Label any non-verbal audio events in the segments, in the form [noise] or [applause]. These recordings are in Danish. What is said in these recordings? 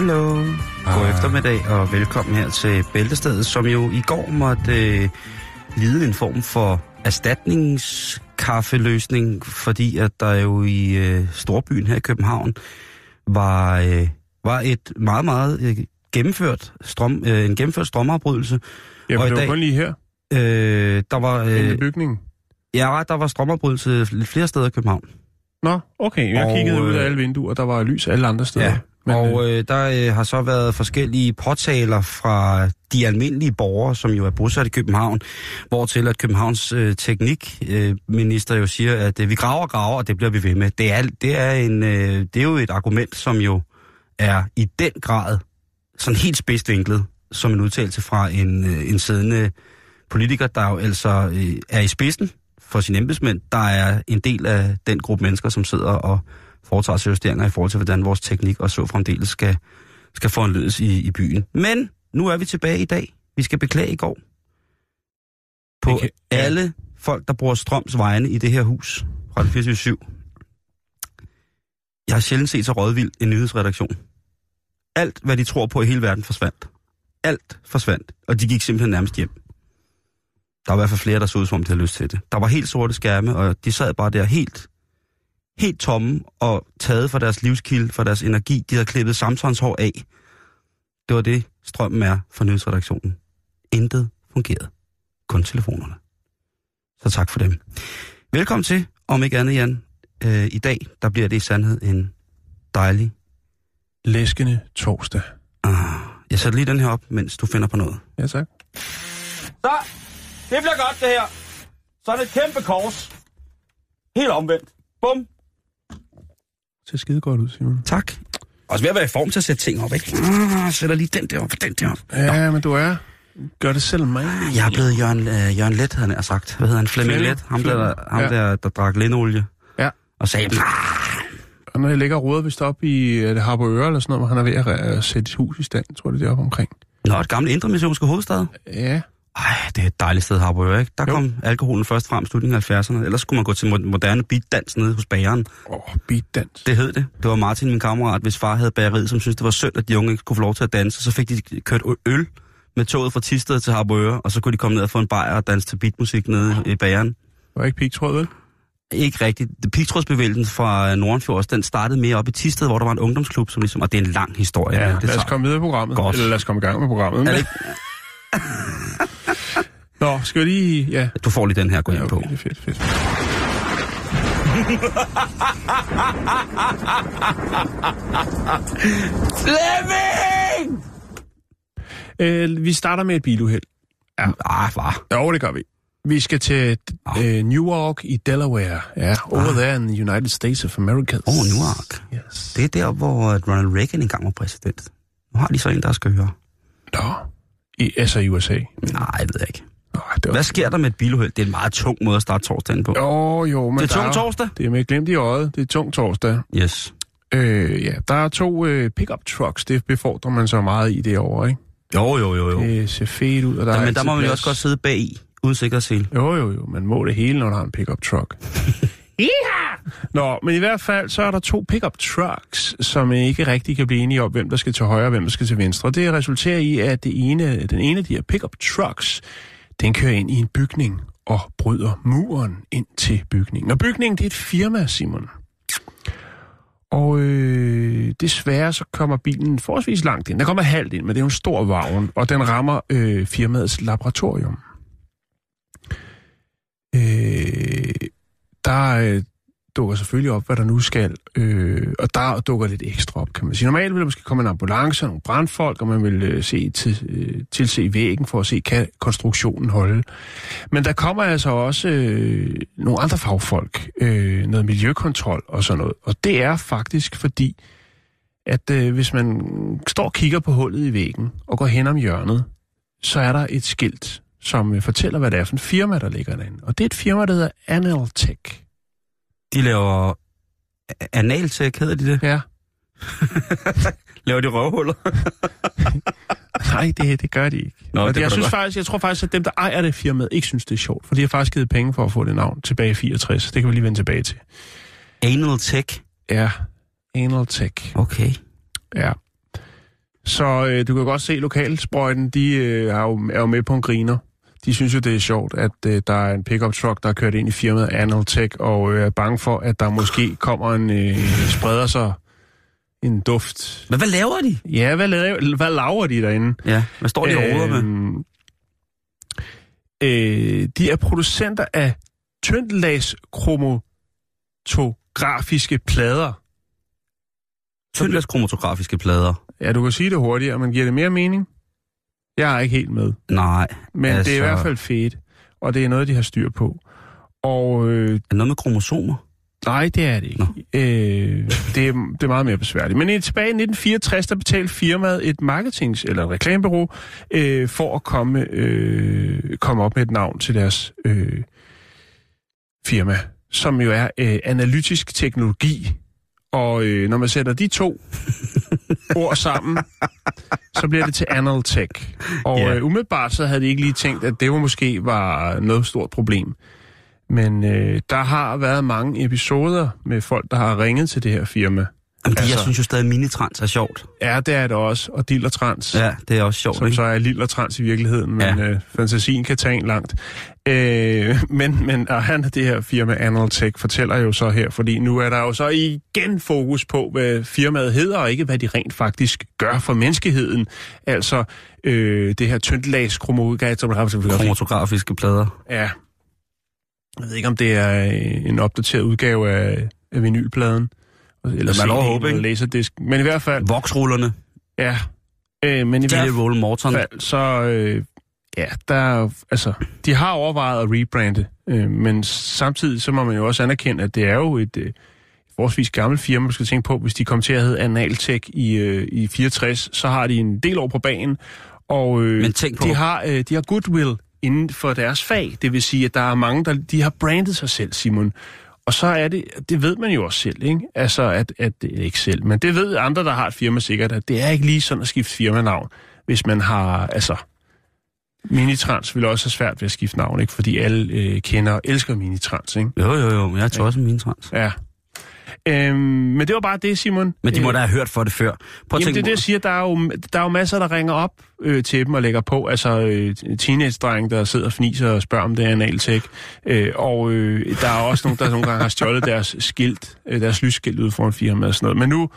Hallo. God Ah. eftermiddag og velkommen her til Bæltestedet, som jo i går måtte øh, lide en form for erstatningskaffeløsning, fordi at der jo i øh, storbyen her i København var, øh, var et meget, meget øh, gennemført strøm, øh, en gennemført strømafbrydelse. Ja, Og for i det var dag- kun lige her, Øh, der var, øh, i bygningen. ja, der var strømafbrydelse lidt flere steder i København. Nå, okay. Jeg Og, kiggede ud af øh, alle vinduer, der var lys alle andre steder. Ja, Men, og øh, øh, der øh, har så været forskellige påtaler fra de almindelige borgere, som jo er bosat i København, hvor til at Københavns øh, teknikminister øh, jo siger, at øh, vi graver og graver, og det bliver vi ved med. Det er, det, er en, øh, det er jo et argument, som jo er i den grad sådan helt spidsvinklet, som en udtalelse fra en, øh, en siddende politiker, der jo altså øh, er i spidsen for sine embedsmænd. Der er en del af den gruppe mennesker, som sidder og foretager sig justeringer i forhold til, hvordan vores teknik og så fremdeles skal, skal foranledes i, i byen. Men nu er vi tilbage i dag. Vi skal beklage i går på ja. alle folk, der bruger strøms vegne i det her hus fra det 24 Jeg har sjældent set så rådvild en nyhedsredaktion. Alt, hvad de tror på i hele verden, forsvandt. Alt forsvandt, og de gik simpelthen nærmest hjem. Der var i hvert fald flere, der så ud, som om de havde lyst til det. Der var helt sorte skærme, og de sad bare der helt, helt tomme og taget fra deres livskilde, fra deres energi. De havde klippet samtons af. Det var det, strømmen er for nyhedsredaktionen. Intet fungerede. Kun telefonerne. Så tak for dem. Velkommen til, om ikke andet, Jan. Øh, I dag, der bliver det i sandhed en dejlig... læskende torsdag. Ah, jeg sætter lige den her op, mens du finder på noget. Ja, tak. Så, det bliver godt det her. Så er det et kæmpe kors. Helt omvendt. Bum. Ser skide godt ud, Simon. Tak. Også ved at være i form til at sætte ting op, ikke? Ah, sætter lige den der op, den der op. Ja, men du er. Gør det selv mig. Jeg er blevet Jørgen, øh, Jørgen Let, havde han sagt. Hvad hedder han? Flemming. Let. Ham, der, Flemming. ham Ja. der, der drak lindolie. Ja. Og sagde, "Ah, Og når jeg ligger og roder vist op i det Harboøre eller sådan noget, hvor han er ved at, at sætte et hus i stand, tror jeg, det er deroppe omkring. Nå, et gammelt indre missionske hovedstad. Ja. Ej, det er et dejligt sted, Harboøre, ikke? Der Jo. kom alkoholen først frem i slutningen af 70'erne. Ellers skulle man gå til mo- moderne beatdans nede hos bageren. Åh, oh, beatdans. Det hed det. Det var Martin, min kammerat, hvis far havde bageriet, som syntes, det var synd, at de unge ikke kunne få lov til at danse. Så fik de kørt øl med toget fra Tisted til Harboøre, og så kunne de komme ned og få en bajer og danse til beatmusik nede i bageren. Var ikke pigtråd, vel? Ikke rigtigt. Pigtrådsbevægelsen fra Nordenfjords, den startede mere op i Tisted, hvor der var en ungdomsklub, som ligesom, og det er en lang historie. Ja, det lad os tager- komme videre i programmet. Godt. Eller lad os komme i gang med programmet. Er det ikke? [laughs] Nå, skal vi lige... Ja, Du får lige den her, gå ind ja på. okay, det er fedt, fedt. Flemming! Øh, vi starter med et biluheld. Ah, var. Jo, det gør vi. Vi skal til øh, Newark i Delaware. Ja, over Ah. there in the United States of America. Oh, Newark. Yes. Det er der, hvor øh, Ronald Reagan engang var præsident. Nu har de så en, der er skøre. Nå, i, altså i USA. Nej, jeg ved ikke. Det var... Hvad sker der med et biluheld? Det er en meget tung måde at starte torsdagen på. Jo, jo, men det er tung torsdag? Det er med glemt i øjet. Det er tung torsdag. Yes. Øh, ja, der er to øh, pickup trucks. Det befordrer man så meget i det år, ikke? Jo, jo, jo, jo. Det ser fedt ud, og der Ja, men der må man jo også godt sidde bag i, uden sikkerhedssel. Jo, jo, jo. Man må det hele, når der er en pickup truck. [laughs] Nå, men i hvert fald, så er der to pickup trucks, som ikke rigtig kan blive enige om, hvem der skal til højre og hvem der skal til venstre. Det resulterer i, at det ene, den ene af de her pickup trucks, den kører ind i en bygning og bryder muren ind til bygningen. Og bygningen, det er et firma, Simon. Og øh, desværre så kommer bilen forholdsvis langt ind. Den kommer halvt ind, men det er jo en stor vagn, og den rammer øh, firmaets laboratorium. Øh, der, øh, dukker selvfølgelig op, hvad der nu skal, øh, og der dukker lidt ekstra op, kan man sige. Normalt vil der måske komme en ambulance og nogle brandfolk, og man vil øh, se til, øh, tilse væggen for at se, kan konstruktionen holde. Men der kommer altså også øh, nogle andre fagfolk, øh, noget miljøkontrol og sådan noget. Og det er faktisk fordi, at øh, hvis man står og kigger på hullet i væggen og går hen om hjørnet, så er der et skilt, som øh, fortæller, hvad det er for en firma, der ligger derinde. Og det er et firma, der hedder Analtech. De laver analtek, hedder de det? Ja. [laughs] laver de røvhuller? [laughs] Nej, det, det gør de ikke. Nå, det jeg, synes godt. faktisk, jeg tror faktisk, at dem, der ejer det firmaet, ikke synes, det er sjovt. For de har faktisk givet penge for at få det navn tilbage i 64. Det kan vi lige vende tilbage til. Analtek? Ja, Analtech. Okay. Ja. Så øh, du kan godt se, lokalsprøjten, de øh, er, jo, er jo med på en griner. De synes jo, det er sjovt, at øh, der er en pickup truck, der er kørt ind i firmaet Analtech, og øh, er bange for, at der måske kommer en, øh, spreder sig en duft. Men hvad laver de? Ja, hvad, laver, hvad laver de derinde? Ja, hvad står de og roder med? Øhm, Øh, de er producenter af tyndlags kromatografiske plader. Tyndlags kromatografiske plader. Ja, du kan sige det hurtigere, men giver det mere mening? Jeg er ikke helt med. Nej. Men altså... det er i Altså- hvert fald fedt, og det er noget, de har styr på. Og øh, Er det noget med kromosomer? nej, det er det ikke. Øh, det, er, det er meget mere besværligt. Men i, tilbage i 1964, der betalte firmaet et marketings- eller et reklamebureau øh, for at komme, øh, komme op med et navn til deres øh, firma, som jo er øh, analytisk teknologi. Og øh, når man sætter de to [laughs] ord sammen, så bliver det til Analtech. Og Ja. øh, umiddelbart så havde de ikke lige tænkt, at det var måske var noget stort problem. Men øh, der har været mange episoder med folk, der har ringet til det her firma. Jamen, altså... Jeg synes jo stadig, at minitrans er sjovt. Ja, det er det også. Og Dillertrans, ja, Ja, det er også sjovt, som ikke? så er Lillertrans i virkeligheden, men Ja. øh, fantasien kan tage en langt. Øh, men, men og han, det her firma Analtech, fortæller jo så her, fordi nu er der jo så igen fokus på, hvad firmaet hedder, og ikke hvad de rent faktisk gør for menneskeheden. Altså øh, det her tyndlags kromatografiske plader. Ja. Jeg ved ikke, om det er en opdateret udgave af, af vinylpladen. Eller man lov håbe, ikke? Laserdisk. Men i hvert fald, Voksrullerne. ja. Øh, men i hvert fald, så... Øh, ja, der er altså, de har overvejet at rebrande, øh, men samtidig så må man jo også anerkende, at det er jo et øh, forholdsvis gammelt firma, man skal tænke på, hvis de kom til at hedde Analtech i, øh, i 64, så har de en del år på banen, og øh, Men tænk på- de, har, øh, de har goodwill inden for deres fag. Det vil sige, at der er mange, der de har brandet sig selv, Simon. Og så er det, det ved man jo også selv, ikke? Altså, at, at det er ikke selv, men det ved andre, der har et firma sikkert, at det er ikke lige sådan at skifte firmanavn, hvis man har, altså, Minitrans vil også have svært ved at skifte navn, ikke? Fordi alle øh, kender og elsker Minitrans, ikke? Jo, jo, jo, men jeg tror også minitrans. Ja. Øhm, men det var bare det, Simon. Men de må Øh, da have hørt for det før. Prøv at Jamen det er det, jeg siger. Der er jo, der er jo masser, der ringer op øh, til dem og lægger på. Altså øh, teenage-drenge, der sidder og fniser og spørger, om det er analtek. Øh, og øh, der er også nogen, der nogle gange har stjålet [laughs] deres skilt, øh, deres lysskilt ud foran firmaet og sådan noget. Men nu,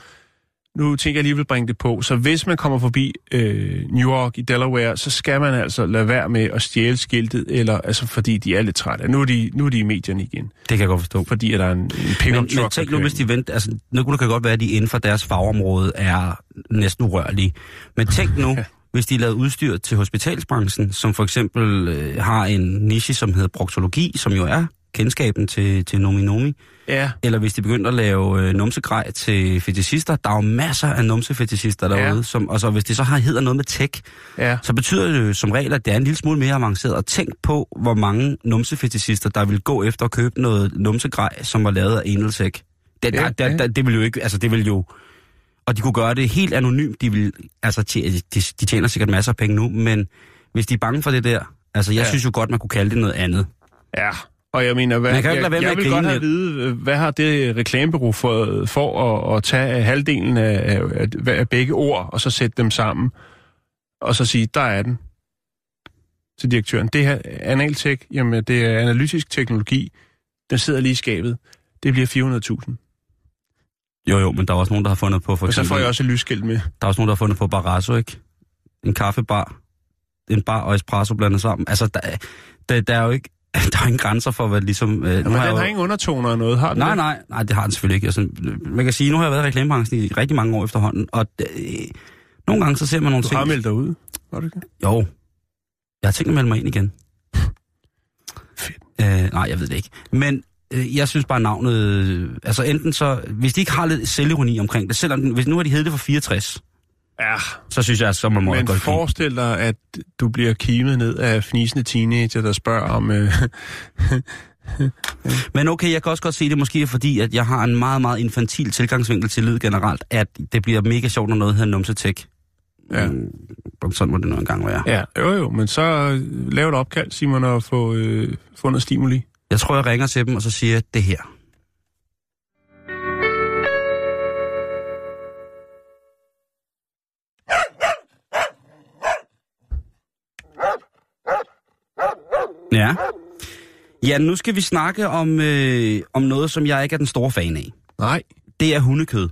nu tænker jeg lige vil bringe det på. Så hvis man kommer forbi øh, New York i Delaware, så skal man altså lade være med at stjæle skiltet, eller, altså, fordi de er lidt trætte. Nu er de, nu er de i medierne igen, Det kan jeg godt forstå. fordi at der er en, en pickup Men, truck. men tænk nu, hvis de venter, altså, nu kunne det godt være, at de inden for deres fagområde er næsten urørlige. Men tænk nu, [laughs] hvis de lavede udstyr til hospitalsbranchen, som for eksempel øh, har en niche, som hedder proktologi, som jo er kendskaben til, til Nomi Nomi, Ja, eller hvis de begyndte at lave øh, numsegrej til fetishister, der er jo masser af numsefetishister derude, Ja. som, og så hvis det så har, hedder noget med tech, ja. så betyder det jo som regel, at det er en lille smule mere avanceret. Og tænk på, hvor mange numsefetishister, der vil gå efter at købe noget numsegrej, som var lavet af Enelsek. Det, Ja, der, der, det vil jo ikke, altså det vil jo... Og de kunne gøre det helt anonymt. De, vil, altså, de, de tjener sikkert masser af penge nu, men hvis de er bange for det der... Altså, jeg ja. synes jo godt, man kunne kalde det noget andet. Ja, og jeg mener, hvad, Man kan jo ikke jeg, lade være jeg at vil godt have at vide, hvad har det reklamebureau for, for at, at tage halvdelen af, af, af, begge ord, og så sætte dem sammen, og så sige, der er den til direktøren. Det her Analtek, jamen det er analytisk teknologi, den sidder lige i skabet. Det bliver 400.000. Jo, jo, men der er også nogen, der har fundet på, for Og så eksempel... får jeg også et lysskilt med. Der er også nogen, der har fundet på Barrasso, ikke? En kaffebar. En bar og espresso blandet sammen. Altså, der, der, der er jo ikke... [laughs] der er ingen grænser for, hvad ligesom... Øh, Men nu den har jo- ingen undertoner og noget, har den Nej, det? nej, nej, det har den selvfølgelig ikke. Altså, man kan sige, nu har jeg været i reklamebranchen i rigtig mange år efterhånden, og øh, nogle gange så ser man nogle Du ting... har meldt dig ud. Var det ikke? Jo, jeg har tænkt mig at melde mig ind igen. Fedt. Øh, nej, jeg ved det ikke. Men øh, jeg synes bare navnet... Øh, altså enten så... Hvis de ikke har lidt selvironi omkring det, selvom den, hvis nu har de heddet det for 64, Ja, så synes jeg, så må man men godt forestil dig, at du bliver kimet ned af fnisende teenager, der spørger om... Øh, [laughs] Men okay, jeg kan også godt se det måske, er fordi at jeg har en meget, meget infantil tilgangsvinkel til lyd generelt, at det bliver mega sjovt, når noget hedder numsetek. Ja. Mm, sådan må det nu engang være. ja, jo jo, men så øh, lav et opkald, Simon, og få, øh, få noget stimuli. Jeg tror, jeg ringer til dem, og så siger det her. Ja. Ja, nu skal vi snakke om, øh, om noget, som jeg ikke er den store fan af. Nej. Det er hundekød.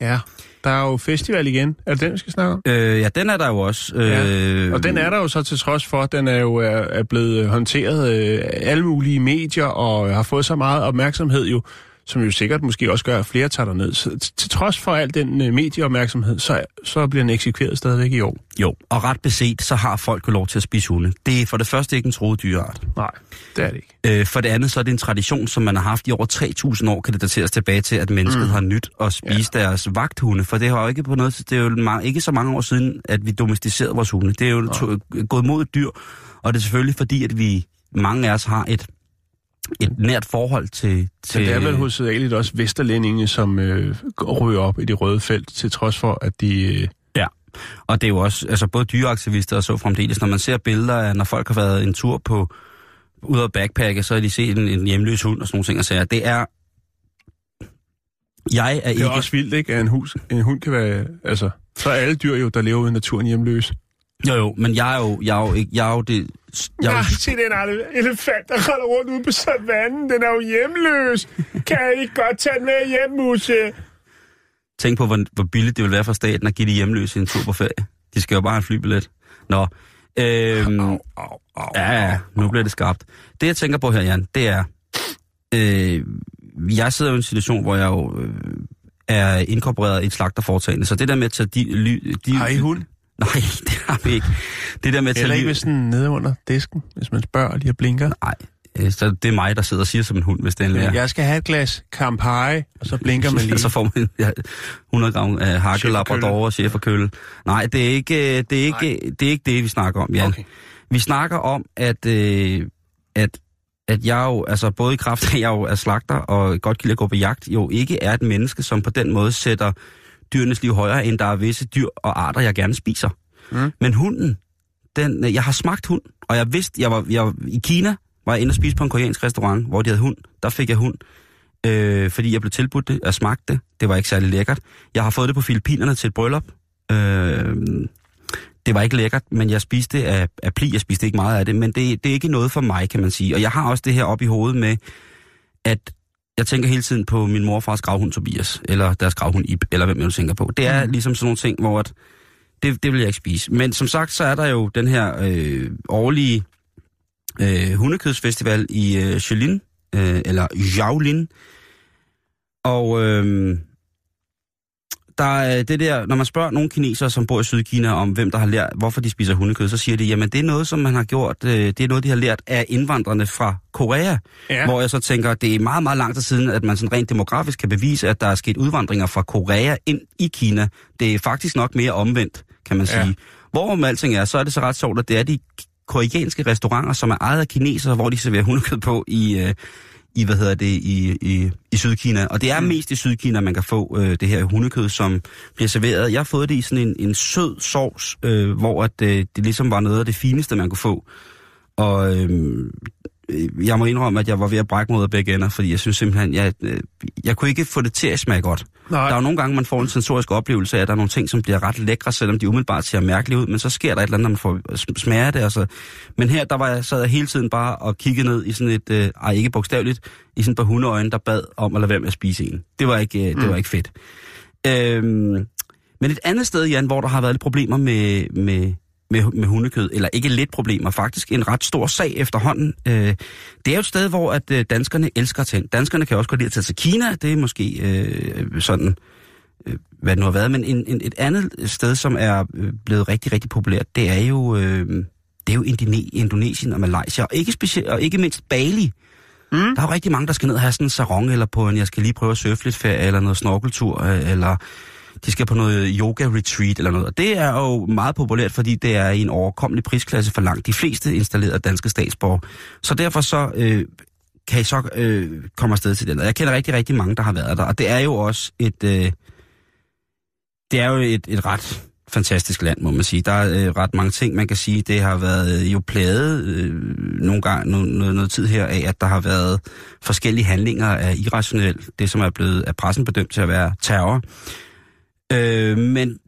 Ja, der er jo festival igen. Er det den, vi skal snakke om? Øh, ja, den er der jo også. Øh, Og den er der jo så til trods for, at den er jo er, er blevet håndteret øh, alle mulige medier og har fået så meget opmærksomhed jo, som jo sikkert måske også gør, at flere tager ned. Så til trods for al den øh, medieopmærksomhed, så, så bliver den eksekveret stadigvæk i år. Jo, og ret beset, så har folk jo lov til at spise hunde. Det er for det første ikke en troet dyreart. Nej, det er det ikke. Øh, for det andet, så er det en tradition, som man har haft i over 3.000 år, kan det dateres tilbage til, at mennesket mm. har nyt at spise ja. deres vagthunde. For det har jo ikke på noget, det er jo ma- ikke så mange år siden, at vi domesticerede vores hunde. Det er jo to, gået mod et dyr, og det er selvfølgelig fordi, at vi, mange af os har et, et nært forhold til... Til det er vel hovedsageligt også vesterlændinge, som øh, går- ryger op i det røde felt, til trods for, at de... Øh, Ja, og det er jo også, altså både dyreaktivister og så fremdeles, når man ser billeder af, når folk har været en tur på, ud af backpacke, så har de set en, en hjemløs hund og sådan nogle ting og sager. Det er, jeg er det ikke, er også vildt, ikke? At en, hus, en hund kan være... Altså, så er alle dyr jo, der lever i naturen hjemløse. jo jo, men jeg er jo, jeg er jo ikke, jeg er jo det, jeg Nej, se den ele- elefant, der render rundt ude på savannen. Den er jo hjemløs. Kan jeg ikke godt tage den med hjem, Musse? tænk på, hvor, hvor billigt det vil være for staten at give de hjemløse en tur på ferie. De skal jo bare have en flybillet. Nå, øhm, Au, au, au, Ja, ja, nu bliver det skarpt. Det, jeg tænker på her, Jan, det er... Øh, jeg sidder jo i en situation, hvor jeg jo øh, er inkorporeret i et slagterforetagende, så det der med at tage de... Ly, de Har I hund? Nej, [laughs] det har vi ikke. Det der med at tage Eller ikke liv... hvis den nede under disken, hvis man spørger lige og blinker. Nej, øh, så det er mig, der sidder og siger som en hund, hvis endelig er. Jeg skal have et glas Campari, og så blinker man [laughs] lige. så får man ja, 100 gram uh, hakkel labrador og chef og kølle. Nej, det er, ikke, øh, det, er ikke, det er ikke det, vi snakker om, Jan. Okay. Vi snakker om, at, øh, at, at jeg jo, altså både i kraft af, at jeg jo er slagter og godt kan lide at gå på jagt, jo ikke er et menneske, som på den måde sætter dyrenes liv højere, end der er visse dyr og arter, jeg gerne spiser. Mm. Men hunden, den, øh, jeg har smagt hund, og jeg vidste, jeg var, jeg var i Kina, var jeg inde og spise på en koreansk restaurant, hvor de havde hund. Der fik jeg hund, øh, fordi jeg blev tilbudt det, og smagte det. Det var ikke særlig lækkert. Jeg har fået det på Filippinerne til et bryllup. Øh, det var ikke lækkert, men jeg spiste det af, af pli. Jeg spiste ikke meget af det, men det, det er ikke noget for mig, kan man sige. Og jeg har også det her op i hovedet med, at jeg tænker hele tiden på min morfars gravhund Tobias, eller deres gravhund Ib, eller hvem jeg nu tænker på. Det er mm. ligesom sådan nogle ting, hvor at, det, det vil jeg ikke spise. Men som sagt, så er der jo den her øh, årlige øh, hundekødsfestival i øh, Jolin, øh, eller Jaolin. Og øh, der er det der, når man spørger nogle kinesere, som bor i Sydkina, om hvem der har lært, hvorfor de spiser hundekød, så siger de, jamen det er noget, som man har gjort, øh, det er noget, de har lært af indvandrerne fra Korea. Ja. Hvor jeg så tænker, det er meget, meget lang tid siden, at man sådan rent demografisk kan bevise, at der er sket udvandringer fra Korea ind i Kina. Det er faktisk nok mere omvendt, kan man Ja. sige. Hvorom alting er, så er det så ret sjovt, at det er de koreanske restauranter, som er ejet af kinesere, hvor de serverer hundekød på i, øh, i hvad hedder det, i, i, i Sydkina. Og det er mest i Sydkina, man kan få øh, det her hundekød, som bliver serveret. Jeg har fået det i sådan en, en sød sovs, øh, hvor at, øh, det ligesom var noget af det fineste, man kunne få. Og øh, jeg må indrømme, at jeg var ved at brække ud af begge ender, fordi jeg synes simpelthen, jeg, øh, jeg kunne ikke få det til at smage godt. Nej. Der er jo nogle gange, man får en sensorisk oplevelse af, at der er nogle ting, som bliver ret lækre, selvom de umiddelbart ser mærkelige ud, men så sker der et eller andet, når man får sm- smager det. Altså. Men her, der var jeg, sad jeg hele tiden bare og kiggede ned i sådan et, øh, ej ikke bogstaveligt, i sådan et par hundeøjne, der bad om at lade være med at spise en. Det var ikke, øh, det var ikke fedt. Øhm, men et andet sted, Jan, hvor der har været lidt problemer med, med, med, med hundekød, eller ikke lidt problemer, faktisk en ret stor sag efterhånden. Øh, det er jo et sted, hvor at øh, danskerne elsker tænde. Danskerne kan også godt lide at tage til Kina, det er måske øh, sådan, øh, hvad det nu har været, men en, en, et andet sted, som er øh, blevet rigtig, rigtig populært, det er jo, øh, det er jo Indone- Indonesien og Malaysia, og ikke, specielt, og ikke mindst Bali. Mm. Der er jo rigtig mange, der skal ned og have sådan en sarong, eller på en, jeg skal lige prøve at surfe lidt ferie, eller noget snorkeltur, øh, eller de skal på noget yoga-retreat eller noget. Og det er jo meget populært, fordi det er i en overkommelig prisklasse for langt de fleste installerede danske statsborgere. Så derfor så øh, kan I så øh, komme afsted til den. Og jeg kender rigtig, rigtig mange, der har været der. Og det er jo også et... Øh, det er jo et, et ret fantastisk land, må man sige. Der er øh, ret mange ting, man kan sige. Det har været øh, jo plaget øh, nogle gange, no, noget, noget tid her af, at der har været forskellige handlinger af irrationel, det som er blevet af pressen bedømt til at være terror. Øh, men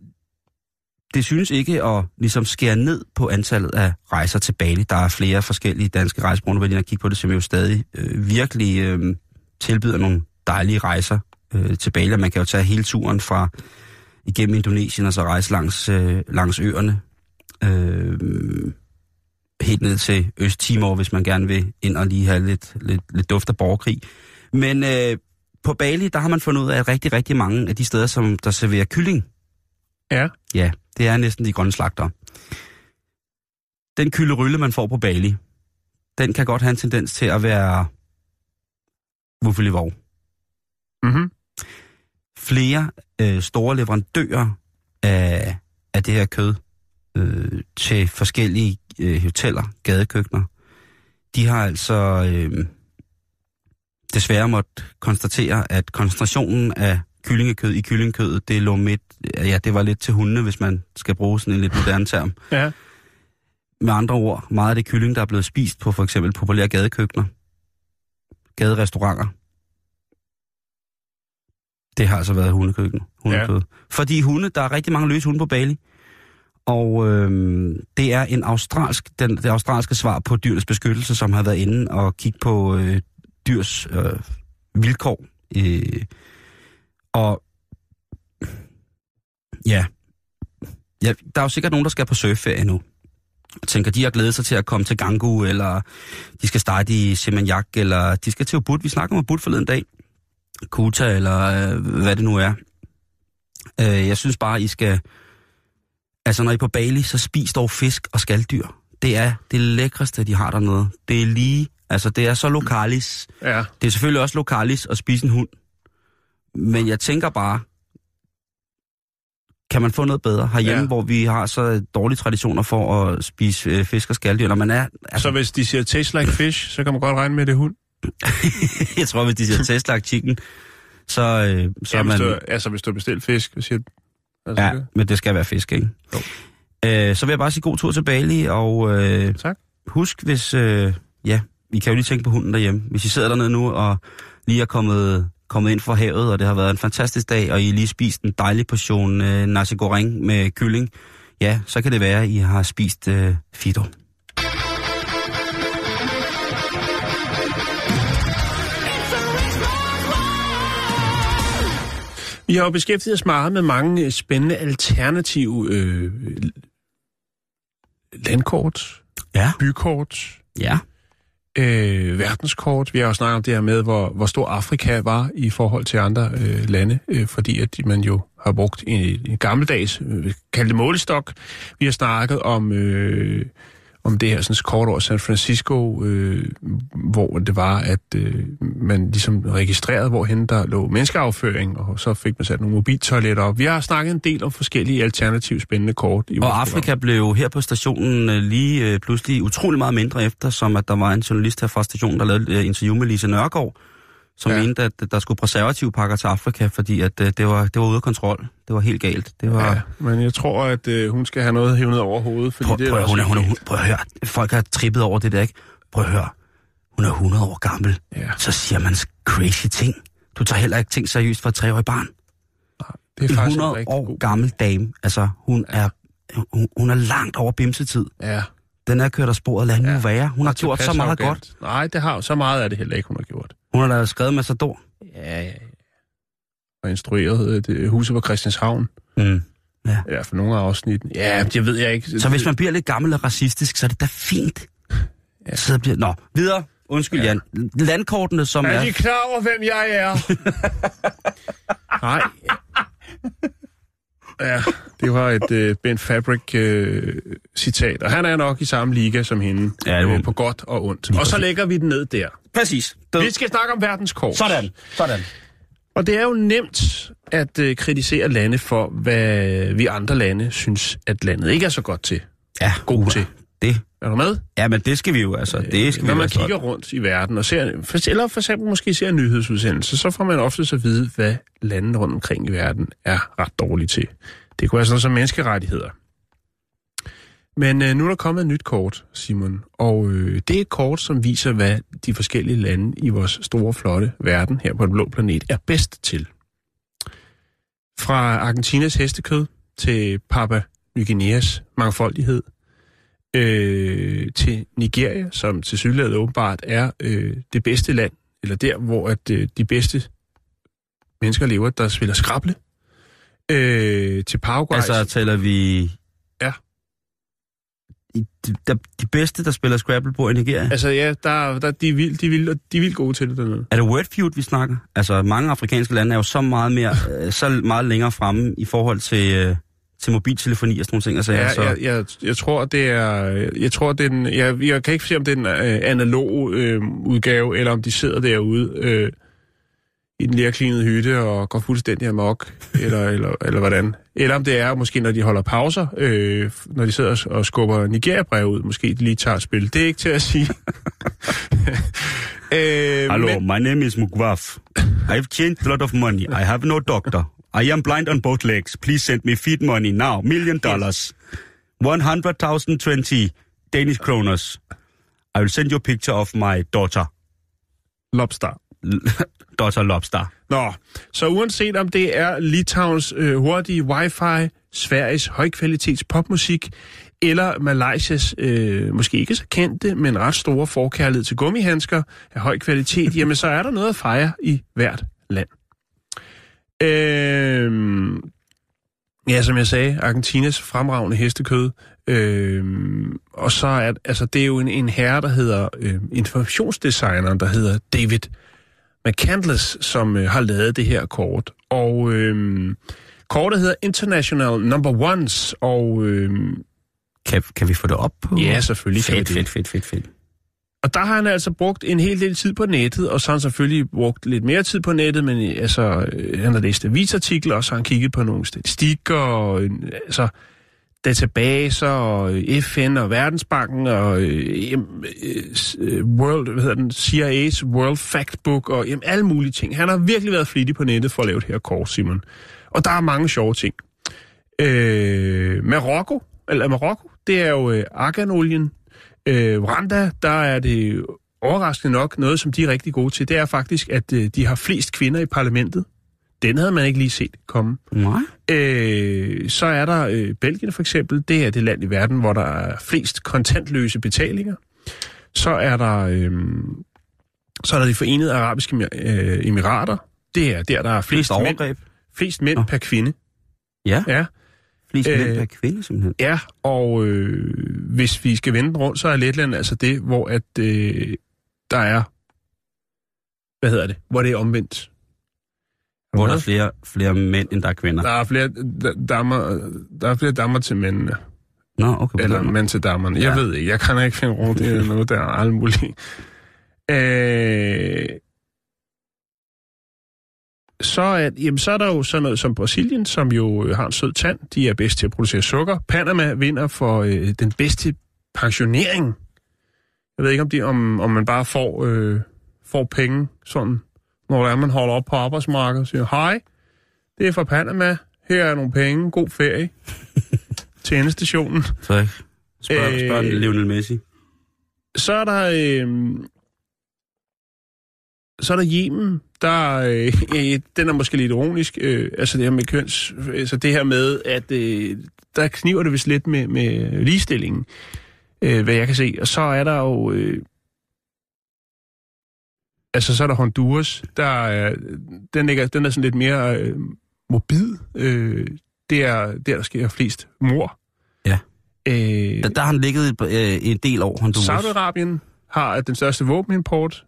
det synes ikke at ligesom skære ned på antallet af rejser til Bali. Der er flere forskellige danske rejsebrugere, der kigge på det, som jo stadig øh, virkelig øh, tilbyder nogle dejlige rejser øh, til Bali. Man kan jo tage hele turen fra igennem Indonesien og så rejse langs, øh, langs øerne. Øh, helt ned til Øst-Timor, hvis man gerne vil ind og lige have lidt, lidt, lidt duft af borgerkrig. Men øh, på Bali, der har man fundet ud af, at rigtig, rigtig mange af de steder, som der serverer kylling, Ja. ja, det er næsten de grønne slagter. Den kylderylle, man får på Bali, den kan godt have en tendens til at være vuffelivov. Mm-hmm. Flere øh, store leverandører af, af det her kød øh, til forskellige øh, hoteller, gadekøkkener, de har altså øh, desværre måtte konstatere, at koncentrationen af kyllingekød i kyllingekødet, det lå midt, ja, det var lidt til hundene, hvis man skal bruge sådan en lidt moderne term. Ja. Med andre ord, meget af det kylling, der er blevet spist på for eksempel populære gadekøkkener, gaderestauranter, det har altså været hundekøkken. hundekød. Ja. Fordi hunde, der er rigtig mange løse hunde på Bali, og øhm, det er en australsk, den, det australske svar på dyrenes beskyttelse, som har været inde og kigge på øh, dyrs øh, vilkår. Øh, og ja. ja, der er jo sikkert nogen, der skal på surfferie nu. Tænker, de har glædet sig til at komme til Gangu, eller de skal starte i Seminyak, eller de skal til Ubud. Vi snakker om Ubud forleden dag. Kuta, eller øh, hvad det nu er. Øh, jeg synes bare, I skal... Altså, når I er på Bali, så spis dog fisk og skalddyr. Det er det lækreste, de har dernede. Det er lige... Altså, det er så lokalis. Ja. Det er selvfølgelig også lokalis at spise en hund. Men jeg tænker bare, kan man få noget bedre herhjemme, Ja. hvor vi har så dårlige traditioner for at spise øh, fisk og skalddyr, når man er... Altså, Så hvis de siger taste like fish, så kan man godt regne med, at det hund. [laughs] jeg tror, hvis de siger testlagt chicken, så, øh, så Ja, er hvis, man... du, altså, hvis du har bestilt fisk, og siger... Altså, Ja, men det skal være fisk, ikke? Jo. Øh, så vil jeg bare sige god tur til Bali, og øh, Tak. husk, hvis... Øh, ja, I kan jo lige tænke på hunden derhjemme. Hvis I sidder dernede nu og lige er kommet, kommet ind fra havet, og det har været en fantastisk dag, og I lige spist en dejlig portion øh, nasi goreng med kylling, ja, så kan det være, at I har spist øh, fido. Vi har jo beskæftiget os meget med mange øh, spændende alternative øh, landkort, Ja. bykort, Ja. øh, verdenskort. Vi har jo snakket om det her med, hvor, hvor stor Afrika var i forhold til andre øh, lande, øh, fordi at man jo har brugt en, en gammeldags, øh, kaldt det målestok. Vi har snakket om, øh, om det her sådan, kort over San Francisco, øh, hvor det var, at øh, man ligesom registrerede, hvorhen der lå menneskeafføring, og så fik man sat nogle mobiltoiletter op. Vi har snakket en del om forskellige alternative spændende kort. I Og Afrika blev her på stationen øh, lige øh, pludselig utrolig meget mindre efter, som at der var en journalist her fra stationen, der lavede et øh, interview med Lise Nørgaard, som Ja. ja. mente, at der skulle præservative pakker til Afrika, fordi at øh, det, var, det var ude af kontrol. Det var helt galt. Det var... Ja, men jeg tror, at øh, hun skal have noget hævnet over hovedet, fordi Prøv, det er prøv, hun er, hun er, hun, prøv at høre, folk har trippet over det der, ikke? Prøv at høre, hun er 100 år gammel, Ja. så siger man crazy ting. Du tager heller ikke ting seriøst for et treårigt barn. Det er En faktisk 100 en år god... gammel dame, altså hun er, hun, hun er langt over bimsetid. Ja. Den er kørt af sporet, lad hende Ja. nu være. Hun har gjort så meget arrogant. godt. Nej, det har, så meget er det heller ikke, hun har gjort. Hun har da skrevet Massador. Ja, ja, ja. Og instrueret øh, det, huset på Christianshavn. Mm. Ja. Ja, for nogle af afsnitten. Ja, det ved jeg ikke. Så hvis man bliver lidt gammel og racistisk, så er det da fint. [laughs] Ja. Så bliver... Nå, videre. Undskyld, ja. Jan. Landkortene, som Er er... de klar over, hvem jeg er? [laughs] Nej. Ja, det var et uh, Ben Fabric uh, citat, og han er nok i samme liga som hende, Ja, det øh, på godt og ondt. Og så lægger vi den ned der. Præcis. Død. Vi skal snakke om verdenskort. Sådan. Sådan. Og det er jo nemt at uh, kritisere lande for, hvad vi andre lande synes, at landet ikke er så godt til. Ja, God uha. til. Det. Er du med? Ja, men det skal vi jo, altså. Det skal vi Når jo man kigger rundt i verden og ser, eller for eksempel måske ser en nyhedsudsendelser, så får man ofte så vide, hvad landene rundt omkring i verden er ret dårlige til. Det kunne være sådan noget som menneskerettigheder. Men øh, nu er der kommet et nyt kort, Simon, og øh, det er et kort, som viser, hvad de forskellige lande i vores store, flotte verden her på den blå planet er bedst til. Fra Argentinas hestekød til Papua Ny Guineas mangfoldighed, øh, til Nigeria, som til sydlandet åbenbart er øh, det bedste land, eller der, hvor at øh, de bedste mennesker lever, der spiller skrable. Øh, til Paraguay. Altså, taler vi... Ja. De, der, de bedste, der spiller Scrabble på i Nigeria? altså ja, der, der, de, er vildt, de, er vildt, de er vildt gode til det dernede. Er det Wordfeud, vi snakker? Altså, mange afrikanske lande er jo så meget mere, øh, så meget længere fremme i forhold til, øh, til mobiltelefoni og sådan nogle ting. Altså, Ja, så, jeg, jeg, jeg tror, det er... Jeg tror, det er den, jeg, jeg kan ikke se, om det er en øh, analog øh, udgave, eller om de sidder derude øh, i den lærklinede hytte og går fuldstændig amok, [laughs] eller, eller, eller hvordan. Eller om det er måske, når de holder pauser, øh, når de sidder og skubber Nigeria-brev ud, måske de lige tager et spil. Det er ikke til at sige. [laughs] øh, Hello, men, my name is Mugwaf. I've changed a lot of money. I have no doctor. I am blind on both legs. Please send me feed money now. Million dollars. 100,020 Danish kroners. I will send you a picture of my daughter. lobster. [laughs] daughter Lobster. Nå, så uanset om det er Litauens øh, hurtige wifi, Sveriges højkvalitets popmusik, eller Malaysias øh, måske ikke så kendte, men ret store forkærlighed til gummihandsker af høj kvalitet, [laughs] jamen så er der noget at fejre i hvert land. Øh, ja, som jeg sagde, Argentinas fremragende hestekød. Øh, og så er altså, det er jo en, en herre, der hedder øh, informationsdesigneren, der hedder David McCandless, som øh, har lavet det her kort. Og øh, kortet hedder International Number Ones, og øh, Kan, kan vi få det op på? ja, selvfølgelig Fedt, fedt, fedt, fedt, fedt. Og der har han altså brugt en hel del tid på nettet, og så har han selvfølgelig brugt lidt mere tid på nettet, men øh, altså, øh, han har læst avisartikler, og så har han kigget på nogle statistikker, og øh, altså, databaser, og FN og Verdensbanken, og øh, jamen, øh, World, hvad hedder den, CIA's World Factbook, og jamen, alle mulige ting. Han har virkelig været flittig på nettet for at lave det her kort, Simon. Og der er mange sjove ting. Øh, Marokko, eller Marokko, det er jo øh, arganolien. Øh, Rwanda, der er det overraskende nok noget, som de er rigtig gode til. Det er faktisk, at øh, de har flest kvinder i parlamentet. Den havde man ikke lige set komme. Nej. Øh, så er der øh, Belgien for eksempel. Det er det land i verden, hvor der er flest kontantløse betalinger. Så er der, øh, så er der de forenede arabiske øh, emirater. Det er der, der er flest, Flest mænd, overgreb. flest mænd per kvinde. Ja, Ja, flest Øh, mænd per kvinde simpelthen. ja og øh, hvis vi skal vende rundt, så er Letland altså det, hvor at, øh, der er, hvad hedder det, hvor det er omvendt. Hvor der er flere, flere mænd, end der er kvinder. Der er flere d- dammer, der er flere dammer til mændene. Nå, okay. Eller mænd til dammerne. Jeg Ja. ved ikke, jeg kan ikke finde rundt. Er noget, der er alt muligt. [laughs] Øh, så, er, jamen, så er der jo sådan noget som Brasilien, som jo øh, har en sød tand. De er bedst til at producere sukker. Panama vinder for øh, den bedste pensionering. Jeg ved ikke, om, de, om, om man bare får, øh, får penge, sådan, når det er, man holder op på arbejdsmarkedet og siger, hej, det er fra Panama. Her er nogle penge. God ferie. [laughs] til endestationen. Ikke? Spørg, Øh, spørg Lionel Messi. Så er der... Øh, så er der Yemen, der, øh, den er måske lidt ironisk, øh, altså det her med køns, altså det her med, at øh, der kniver det vist lidt med, med ligestillingen, øh, hvad jeg kan se. Og så er der jo, øh, altså så er der Honduras, der er, den, ligger, den er sådan lidt mere øh, mobil. Øh, det er der, der sker flest mor. Ja. Øh, Der, der har han ligget øh, en del år, Honduras. Saudi-Arabien har den største våbenimport.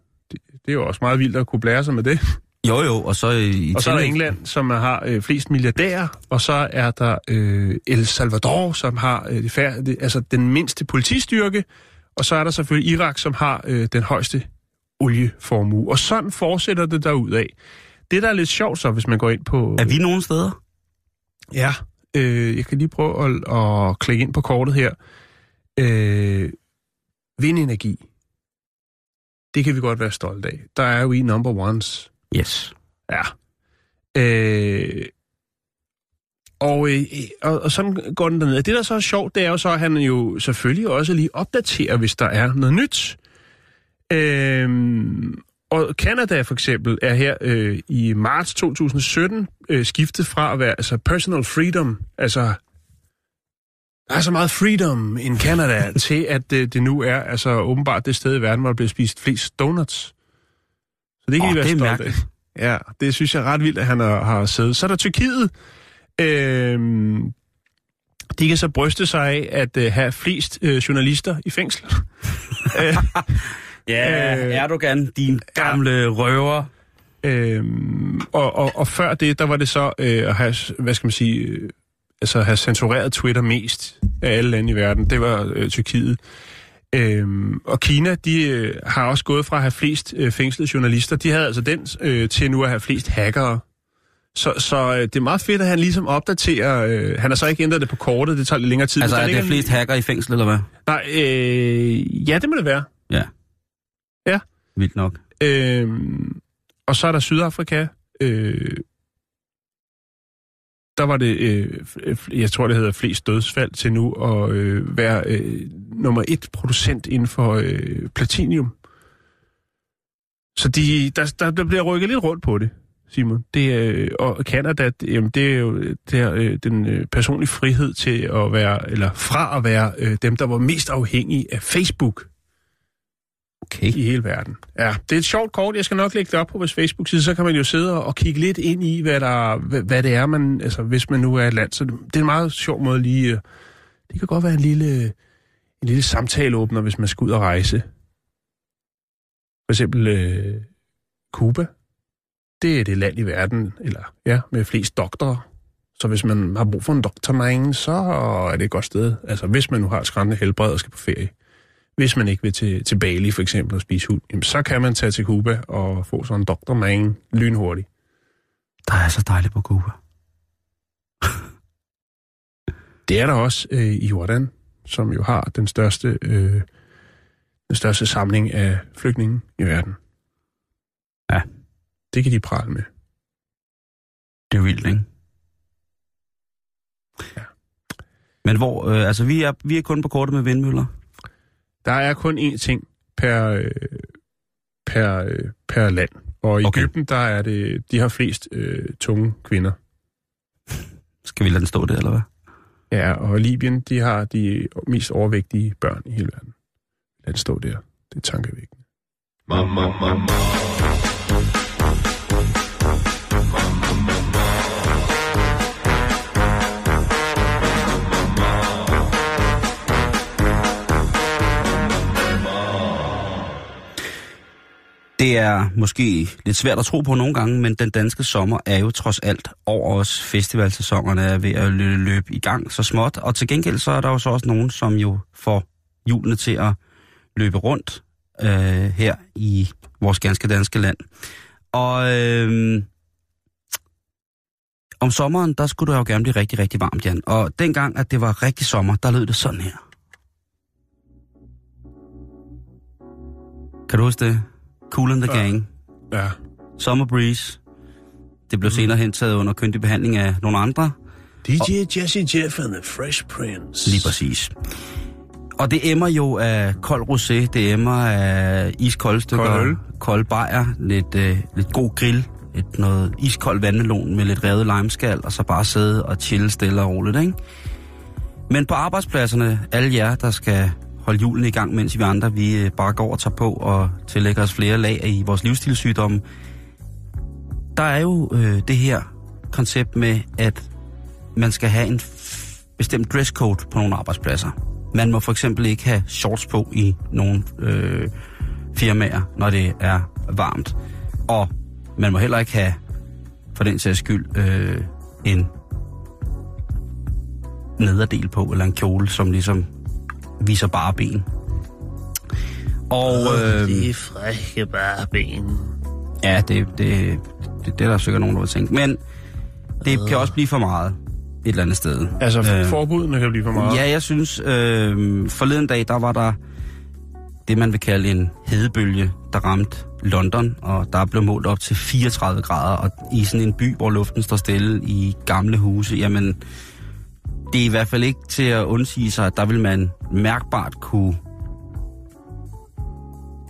Det, er jo også meget vildt at kunne blære sig med det. Jo, jo, og så i, i Og så er der England, som har øh, flest milliardærer, og så er der øh, El Salvador, som har øh, det fær- det, altså den mindste politistyrke, og så er der selvfølgelig Irak, som har øh, den højeste olieformue. Og sådan fortsætter det derud af. Det, der er lidt sjovt så, hvis man går ind på... Er vi nogen steder? Ja, øh, jeg kan lige prøve at, at klikke ind på kortet her. Øh, vindenergi. Det kan vi godt være stolte af. Der er jo i number ones. Yes. Ja. Øh, og, øh, og, og sådan går den derned. Det, der så er sjovt, det er jo så, at han jo selvfølgelig også lige opdaterer, hvis der er noget nyt. Øh, og Canada for eksempel er her øh, i marts 2017 øh, skiftet fra at være altså personal freedom, altså der er så meget freedom in Canada, [laughs] til at øh, det nu er altså åbenbart det sted i verden, hvor der bliver spist flest donuts. Så det kan Åh, de være det er stolte af. Ja, det synes jeg er ret vildt, at han har, har siddet. Så er der Tyrkiet. Øhm, de kan så bryste sig af at øh, have flest øh, journalister i fængsel. [laughs] øh, Ja, Øh, Erdogan, din gamle røver. øhm, og, og, og før det, der var det så øh, at have, hvad skal man sige, øh, altså have censureret Twitter mest af alle lande i verden. Det var øh, Tyrkiet. Øhm, og Kina, de øh, har også gået fra at have flest øh, fængslede journalister. De havde altså den øh, til nu at have flest hackere. Så, så øh, det er meget fedt, at han ligesom opdaterer... Øh, han har så ikke ændret det på kortet, det tager lidt længere tid. Altså, er det en- flest hacker i fængsel, eller hvad? Nej, øh, ja, det må det være. Ja. Ja. Vildt nok. Øhm, og så er der Sydafrika. Øh, der var det, øh, øh jeg tror det hedder flest dødsfald til nu at øh, være øh, nummer et producent inden for øh, platinium. Så de, der, der, der bliver rykket lidt rundt på det, Simon. Det, øh, og Canada, det, jamen, det er jo det er, øh, den øh, personlige frihed til at være, eller fra at være øh, dem, der var mest afhængige af Facebook Okay. i hele verden. Ja, det er et sjovt kort. Jeg skal nok lægge det op på vores Facebook-side, så kan man jo sidde og kigge lidt ind i, hvad, der, hvad, hvad det er, man, altså, hvis man nu er et land. Så det, er en meget sjov måde lige... Øh, det kan godt være en lille, en lille samtaleåbner, hvis man skal ud og rejse. For eksempel øh, Cuba. Det er det land i verden, eller ja, med flest doktorer. Så hvis man har brug for en doktormand, så er det et godt sted. Altså, hvis man nu har et skræmmende helbred og skal på ferie. Hvis man ikke vil til, til Bali for eksempel og spise hund, jamen, så kan man tage til Cuba og få sådan en doktormand lynhurtigt. Der er så dejligt på Cuba. [laughs] Det er der også øh, i Jordan, som jo har den største, øh, den største samling af flygtninge i verden. Ja. Det kan de prale med. Det er vildt, ikke? Ja. Men hvor, øh, altså vi er, vi er kun på kortet med vindmøller. Der er kun én ting per, øh, per, øh, per land. Og i Okay. Ægypten, der er det, de har flest øh, tunge kvinder. Skal vi lade den stå der, eller hvad? Ja, og Libyen, de har de mest overvægtige børn i hele verden. Lad det stå der. Det er tankevækkende. Det er måske lidt svært at tro på nogle gange, men den danske sommer er jo trods alt over os. Festivalsæsonerne er ved at løbe i gang så småt, og til gengæld så er der jo så også nogen, som jo får julene til at løbe rundt øh, her i vores ganske danske land. Og øh, om sommeren, der skulle det jo gerne blive rigtig, rigtig varmt, Jan. Og dengang, at det var rigtig sommer, der lød det sådan her. Kan du huske det? Cool and the Ja. Gang. Ja. Summer Breeze. Det blev senere hentaget under kyndig behandling af nogle andre. DJ Jesse Jeff and the Fresh Prince. Lige præcis. Og det emmer jo af kold rosé, det emmer af iskolde stykker, Kold kold bajer, lidt, øh, lidt god grill, et noget iskold vandmelon med lidt revet limeskal, og så bare sidde og chille stille og roligt, ikke? Men på arbejdspladserne, alle jer, der skal holde julen i gang, mens vi andre, vi øh, bare går og tager på og tillægger os flere lag i vores livsstilssygdomme, der er jo øh, det her koncept med, at man skal have en f- bestemt dresscode på nogle arbejdspladser. Man må for eksempel ikke have shorts på i nogle øh, firmaer, når det er varmt. Og man må heller ikke have, for den sags skyld, øh, en nederdel på, eller en kjole, som ligesom viser bare ben. Og øh, De frække bare ben. ja, det, det, det, det er der sikkert nogen, der vil tænke. Men det kan også blive for meget et eller andet sted. Altså, Øh, øh, forbudene kan blive for meget. Ja, jeg synes, øh, forleden dag, der var der det, man vil kalde en hedebølge, der ramte London, og der blev målt op til 34 grader, og i sådan en by, hvor luften står stille i gamle huse, jamen, det er i hvert fald ikke til at undsige sig, at der vil man mærkbart kunne,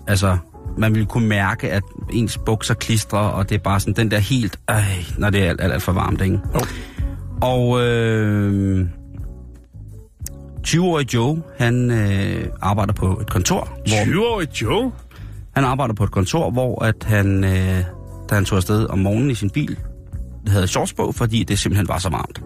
altså, man vil kunne mærke, at ens bukser klistrer, og det er bare sådan den der helt, øh, når det er alt, alt, alt for varmt, ikke? Jo. Og øh, 20-årig Joe, han øh, arbejder på et kontor, hvor 20-årig Joe? han arbejder på et kontor, hvor at han, øh, da han tog afsted om morgenen i sin bil, havde shorts på, fordi det simpelthen var så varmt.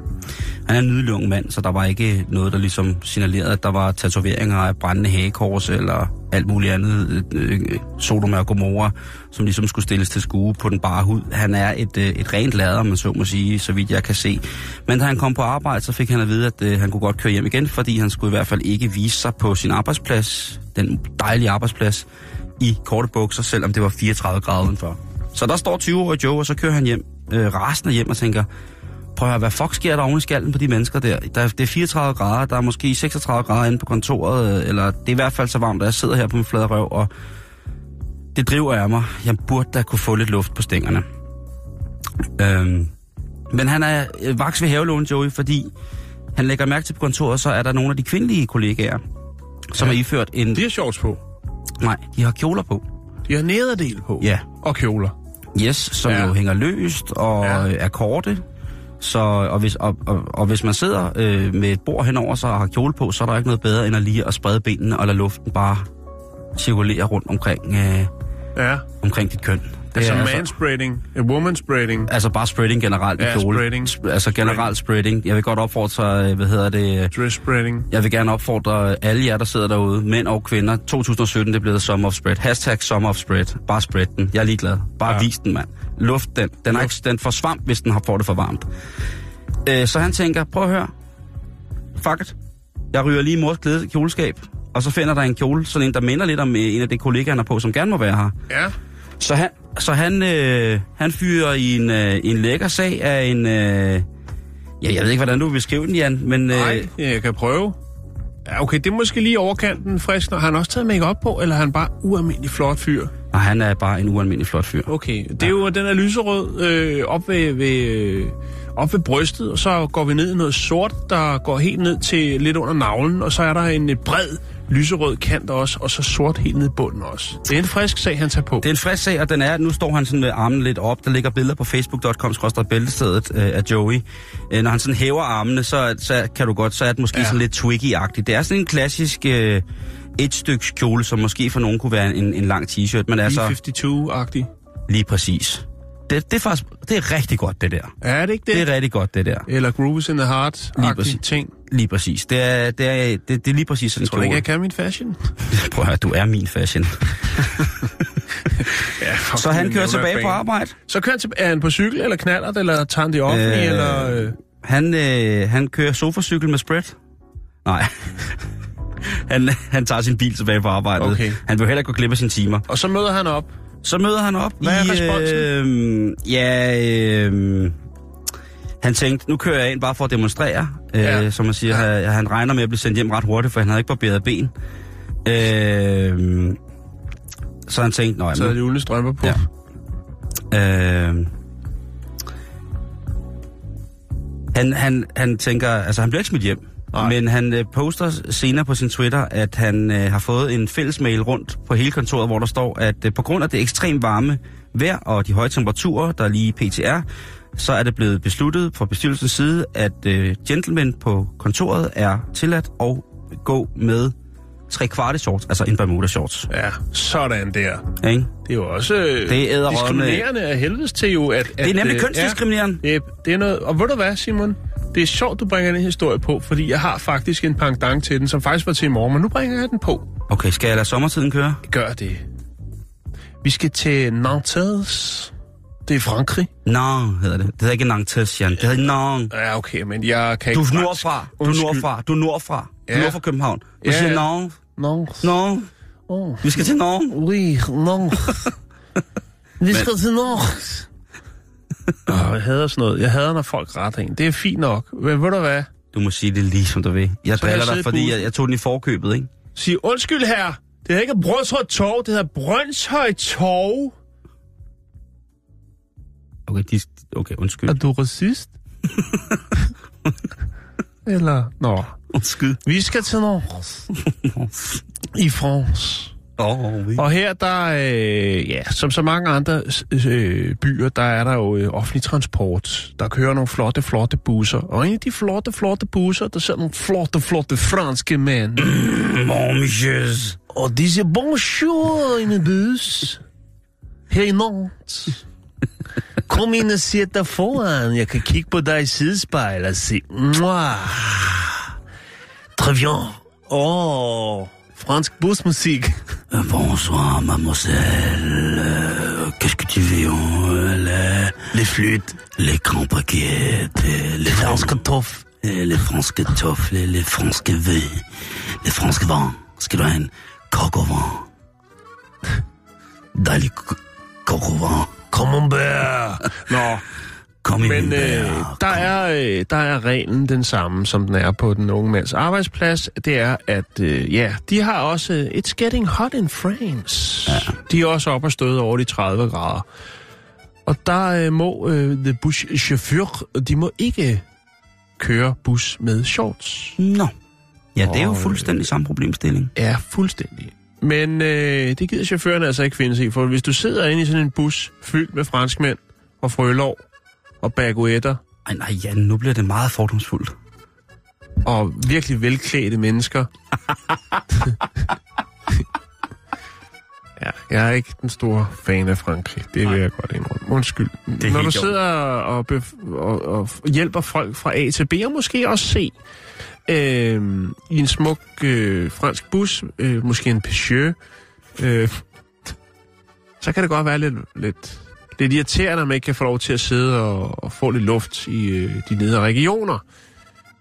Han er en nydelig ung mand, så der var ikke noget, der ligesom signalerede, at der var tatoveringer af brændende hagekors eller alt muligt andet, øh, øh Sodom og Gomorra, som ligesom skulle stilles til skue på den bare hud. Han er et, øh, et rent lader, man så må sige, så vidt jeg kan se. Men da han kom på arbejde, så fik han at vide, at øh, han kunne godt køre hjem igen, fordi han skulle i hvert fald ikke vise sig på sin arbejdsplads, den dejlige arbejdsplads, i korte bukser, selvom det var 34 grader udenfor. Så der står 20-årige Joe, og så kører han hjem, øh, rasende hjem og tænker, prøv at høre, hvad fuck sker der oven i skallen på de mennesker der? der? Det er 34 grader, der er måske 36 grader inde på kontoret, øh, eller det er i hvert fald så varmt, at jeg sidder her på min flade røv, og det driver af mig. Jeg burde da kunne få lidt luft på stængerne. Øhm, men han er øh, vaks ved havelån, Joey, fordi han lægger mærke til på kontoret, så er der nogle af de kvindelige kollegaer, som Ja. har iført en... De har shorts på. Nej, de har kjoler på. De har nederdel på. Ja. Og kjoler. Yes, som Ja. jo hænger løst og ja. er korte. Så, og, hvis, og, og, og hvis man sidder øh, med et bord henover sig og har kjole på, så er der ikke noget bedre end at lige at sprede benene og lade luften bare cirkulere rundt omkring, øh, Ja. omkring dit køn. Det Altså er manspreading, womanspreading. altså bare spreading generelt Ja, i kjole. spreading. Sp- altså generelt spreading. Jeg vil godt opfordre, øh, hvad hedder det, øh, Dress spreading. jeg vil gerne opfordre alle jer, der sidder derude, mænd og kvinder. 2017, det er blevet Summer of Spread. Hashtag Summer of Spread. Bare spread den. Jeg er ligeglad. Bare Ja. ja. vis den, mand. Luft den. Den, er ikke, den får svamp, hvis den har fået det for varmt. Øh, så han tænker, prøv at høre. Fuck it. Jeg ryger lige i mors klæde- kjoleskab. Og så finder der en kjole, sådan en, der minder lidt om øh, en af de kollegaer, han er på, som gerne må være her. Ja. Så han, så han, øh, han fyrer i en, øh, en lækker sag af en... Øh, ja, jeg ved ikke, hvordan du vil beskrive den, Jan, men... Øh, Nej, jeg kan prøve. Ja, okay, det er måske lige overkanten frisk. Når har han også taget make op på, eller er han bare ualmindelig flot fyr? og han er bare en ualmindelig flot fyr. Okay, det er jo den er lyserød øh, op, ved, ved, øh, op ved brystet, og så går vi ned i noget sort, der går helt ned til lidt under navlen, og så er der en bred lyserød kant også, og så sort helt ned i bunden også. Det er en frisk sag, han tager på. Det er en frisk sag, og den er, nu står han sådan med armen lidt op. Der ligger billeder på facebook.com bæltestedet øh, af Joey. Øh, når han sådan hæver armene, så, så kan du godt, så er det måske Ja. sådan lidt twiggy-agtigt. Det er sådan en klassisk øh, et stykke kjole, som måske for nogen kunne være en, en lang t-shirt, men altså B-52-agtig. lige præcis. Det, det, er faktisk, det er rigtig godt, det der. Er det ikke det? Det er rigtig godt, det der. Eller Grooves in the Lige Heart-agtige præcis. ting. Lige præcis. Det er, det er, det, det er lige præcis sådan en Tror ikke, jeg kan min fashion? [laughs] Prøv at høre, du er min fashion. [laughs] Ja, fuck, Så han kører tilbage jeg på arbejde. Så kører til, er han på cykel, eller knaller eller tager han det offentlige, Øh, eller... Øh, Han, øh, han kører sofacykel med spread. Nej. [laughs] han, han tager sin bil tilbage på arbejdet. Okay. Han vil heller ikke gå glip af sine timer. og så møder han op. Så møder han op Hvad er i... responsen? Øh, ja, øh, han tænkte, nu kører jeg ind bare for at demonstrere. Øh, Ja. Som man siger, ja. han regner med at blive sendt hjem ret hurtigt, for han havde ikke barberet ben. Øh, så han tænkte, nå, Så er jamen, det Ulle strømper på. Ja. Øh, han, han, han tænker, altså han bliver ikke smidt hjem, Nej. men han øh, poster senere på sin Twitter, at han øh, har fået en fælles mail rundt på hele kontoret, hvor der står, at øh, på grund af det ekstremt varme vejr og de høje temperaturer, der er lige PTR, så er det blevet besluttet fra bestyrelsens side, at øh, gentlemen på kontoret er tilladt at gå med tre kvarte shorts, altså en Bermuda shorts. Ja, sådan der. Ikke? Det er jo også øh, Det er edderrømme- diskriminerende af helvedes til jo, at... at Det er nemlig øh, kønsdiskriminerende. Ja, det, det er noget... Og ved du hvad, Simon? Det er sjovt, du bringer den historie på, fordi jeg har faktisk en pendant til den, som faktisk var til i morgen, men nu bringer jeg den på. Okay, skal jeg lade sommertiden køre? Gør det. Vi skal til Nantes. Det er Frankrig. Nantes hedder det. Det hedder ikke Nantes, Jan. Det hedder Nantes. Ja, okay, men jeg kan Du ikke er fransk. nordfra. Du er nordfra. Du er nordfra. Du er nord København. Du Ja, siger. Nantes. Nantes. Nantes. Oh. Vi skal til Nantes. Oui, Nantes. [laughs] Vi skal til Nantes. [laughs] Oh, jeg hader sådan noget. Jeg hader, når folk retter en. Det er fint nok. Men ved du hvad? Du må sige det lige som du vil. Jeg Så jeg driller i dig, fordi jeg, jeg tog den i forkøbet, ikke? Sig undskyld her. Det er ikke Brøndshøj Torv, det hedder Brøndshøj Torv. Okay, de, okay undskyld. Er du racist? [laughs] Eller... Nå. Undskyld. Vi skal til Nantes. [laughs] I France. Oh, oui. Og her, der, øh, ja, som så mange andre øh, byer, der er der jo øh, offentlig transport. Der kører nogle flotte, flotte busser. Og en af de flotte, flotte busser, der sidder nogle flotte, flotte franske mænd. Bon, messieurs. Og de siger bonjour i min bus. Her i Nantes. Kom ind og sæt dig foran. Jeg kan kigge på dig i sidespejl og se. Mwah. Très bien. Åh, oh, fransk. Euh, bonsoir, mademoiselle. Euh, qu'est-ce que tu veux, hein, les... flûtes. Les crampes paquettes. Les franske toff. Les franske toff, les, les franske v. Les franske vin. Ce qu'il y a un coq au vent. Dali coq au vent. Camembert. Nå, ind, men øh, der. er, øh, der er reglen den samme, som den er på den unge mands arbejdsplads. Det er, at øh, ja, de har også... øh, It's getting hot in France. Ja. De er også oppe og støde over de 30 grader. Og der øh, må øh, the buschauffeur, de må ikke køre bus med shorts. Nå. Ja, det er jo Og, øh, fuldstændig samme problemstilling. er fuldstændig. Men øh, det gider chaufføren altså ikke finde sig i, for hvis du sidder inde i sådan en bus fyldt med franskmænd og frølov og baguetter Ej, nej, Jan, nu bliver det meget fordomsfuldt. og virkelig velklædte mennesker. [laughs] ja, jeg er ikke den store fan af Frankrig. Det vil jeg godt indrømme. Undskyld. er Når du sidder og, og, og hjælper folk fra A til B, og måske også C, øh, i en smuk øh, fransk bus, øh, måske en Peugeot, øh, [laughs] så kan det godt være lidt, lidt, lidt irriterende, at man ikke kan få lov til at sidde og, og få lidt luft i øh, de nedre regioner.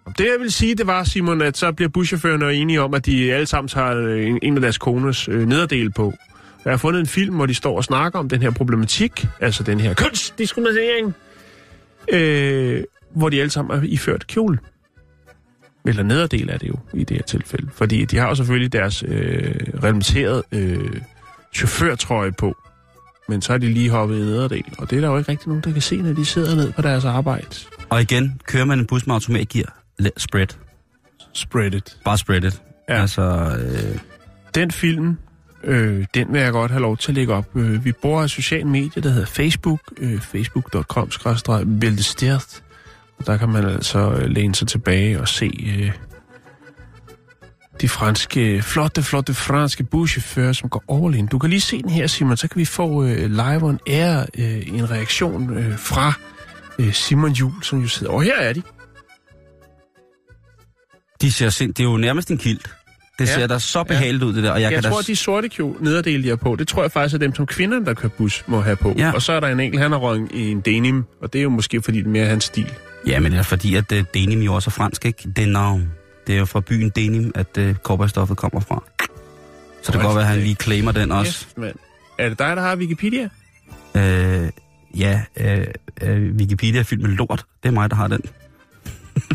Og det jeg vil sige, det var, Simon, at så bliver buschaufførerne enige om, at de alle sammen tager øh, en, en af deres kones øh, nederdel på. Jeg har fundet en film, hvor de står og snakker om den her problematik, altså den her kønsdiskriminering, øh, hvor de alle sammen er iført kjole. Eller nederdel er det jo i det her tilfælde. Fordi de har jo selvfølgelig deres øh, reglementerede øh, chaufførtrøje på. Men så er de lige hoppet i nederdel. Og det er der jo ikke rigtig nogen, der kan se, når de sidder ned på deres arbejde. Og igen, kører man en bus med automatgear, spread. Spread it. Bare spread it. Ja. Altså, øh, Den film, øh, den vil jeg godt have lov til at lægge op. Øh, vi bruger et socialt medie, der hedder Facebook. Øh, facebook.com bæltestert. Og der kan man altså øh, læne sig tilbage og se øh, de franske, flotte, flotte franske buschauffører, som går all in. Du kan lige se den her, Simon, så kan vi få øh, live on air øh, en reaktion øh, fra øh, Simon Jul, som jo sidder. Og her er de. de ser sind, det er jo nærmest en kilt. Det Ja. ser da så behageligt ud, det der. Og jeg, Jeg kan tror, da, de sorte kjole, nederdele, de har på, det tror jeg faktisk er dem, som kvinderne, der kører bus, må have på. Ja. Og så er der en enkelt, han har røget i en denim, og det er jo måske, fordi det er mere hans stil. Ja, men det er fordi, at uh, denim jo også er fransk, ikke? Navn. Det er jo fra byen Denim, at uh, kobberstoffet kommer fra. Så det kan godt være, at han lige claimer den også. Kæft, mand. Er det dig, der har Wikipedia? Øh, ja, øh, øh, Wikipedia er fyldt med lort. Det er mig, der har den.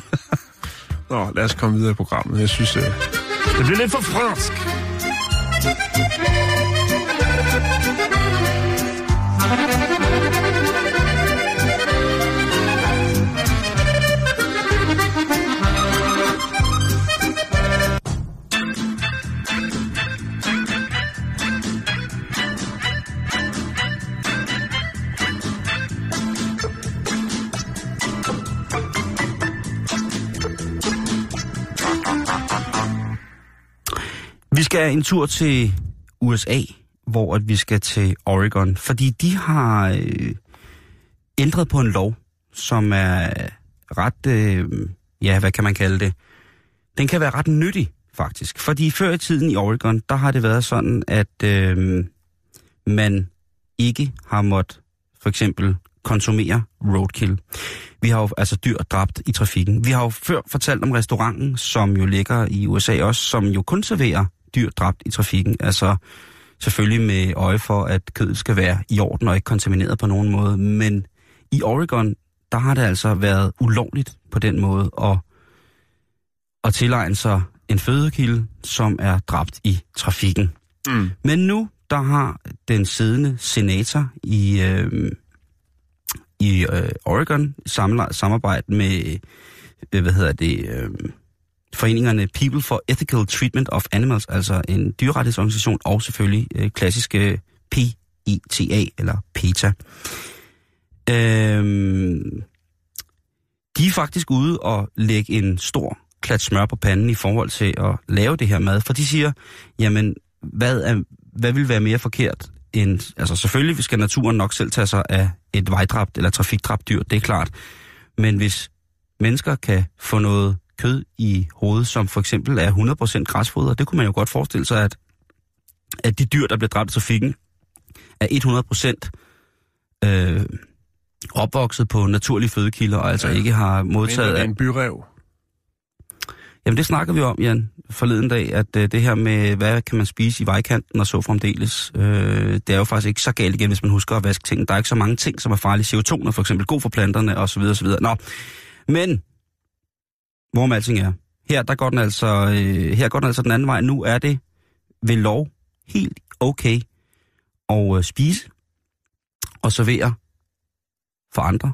[laughs] Nå, lad os komme videre i programmet. Jeg synes, øh, det bliver lidt for fransk. Vi skal en tur til USA, hvor at vi skal til Oregon, fordi de har øh, ændret på en lov, som er ret, øh, ja, hvad kan man kalde det? Den kan være ret nyttig, faktisk. Fordi før i tiden i Oregon, der har det været sådan, at øh, man ikke har måttet for eksempel konsumere roadkill. Vi har jo altså dyr dræbt i trafikken. Vi har jo før fortalt om restauranten, som jo ligger i USA også, som jo kun serverer dyr dræbt i trafikken. Altså selvfølgelig med øje for, at kødet skal være i orden og ikke kontamineret på nogen måde. Men i Oregon, der har det altså været ulovligt på den måde at, at tilegne sig en fødekilde, som er dræbt i trafikken. Mm. Men nu, der har den siddende senator i, øh, i øh, Oregon samler, samarbejde med, øh, hvad hedder det, øh, foreningerne People for Ethical Treatment of Animals, altså en dyrrettighedsorganisation, og selvfølgelig øh, klassiske øh, PETA, eller PETA. Øhm, de er faktisk ude og lægge en stor klat smør på panden i forhold til at lave det her mad, for de siger, jamen, hvad, er, hvad vil være mere forkert end, altså selvfølgelig skal naturen nok selv tage sig af et vejdræbt eller trafikdræbt dyr, det er klart, men hvis mennesker kan få noget kød i hovedet, som for eksempel er 100% græsfoder, det kunne man jo godt forestille sig, at, at de dyr, der bliver dræbt i trafikken, er 100% øh, opvokset på naturlige fødekilder, og altså Ja. ikke har modtaget... end en byrev. Jamen det snakker vi om, Jan, forleden dag, at øh, det her med, hvad kan man spise i vejkanten og så fremdeles, øh, det er jo faktisk ikke så galt igen, hvis man husker at vaske ting. Der er ikke så mange ting, som er farlige. CO2 er for eksempel god for planterne, og så videre, og så videre. Nå, men, hvor med alting er, her, der går den altså, øh, her går den altså den anden vej. Nu er det ved lov helt okay at øh, spise og servere for andre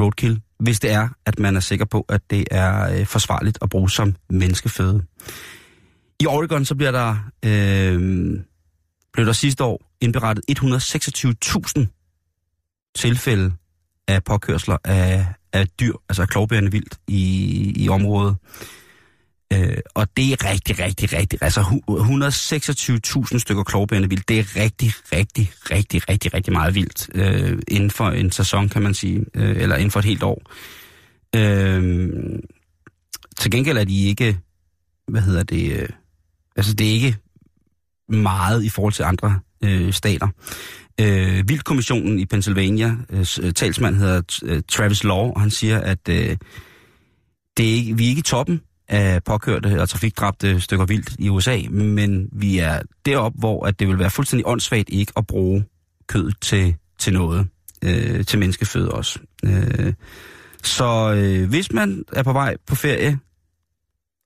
roadkill, hvis det er, at man er sikker på, at det er øh, forsvarligt at bruge som menneskeføde. I Oregon så bliver der, øh, blev der sidste år indberettet 126.000 tilfælde af påkørsler af, af dyr, altså af klovbærende vildt i, i området. Øh, og det er rigtig, rigtig, rigtig, altså 126.000 stykker klovbærende vildt, det er rigtig, rigtig, rigtig, rigtig, rigtig meget vildt øh, inden for en sæson, kan man sige, øh, eller inden for et helt år. Øh, til gengæld er de ikke, hvad hedder det, øh, altså det er ikke meget i forhold til andre øh, stater. Øh, Vildkommissionen i Pennsylvania, øh, talsmand hedder øh, Travis Law, og han siger, at øh, det er ikke, vi er ikke i toppen af påkørte og trafikdræbte stykker vildt i USA, men vi er deroppe, hvor at det vil være fuldstændig åndssvagt ikke at bruge kød til, til noget, øh, til menneskeføde også. Øh, så øh, hvis man er på vej på ferie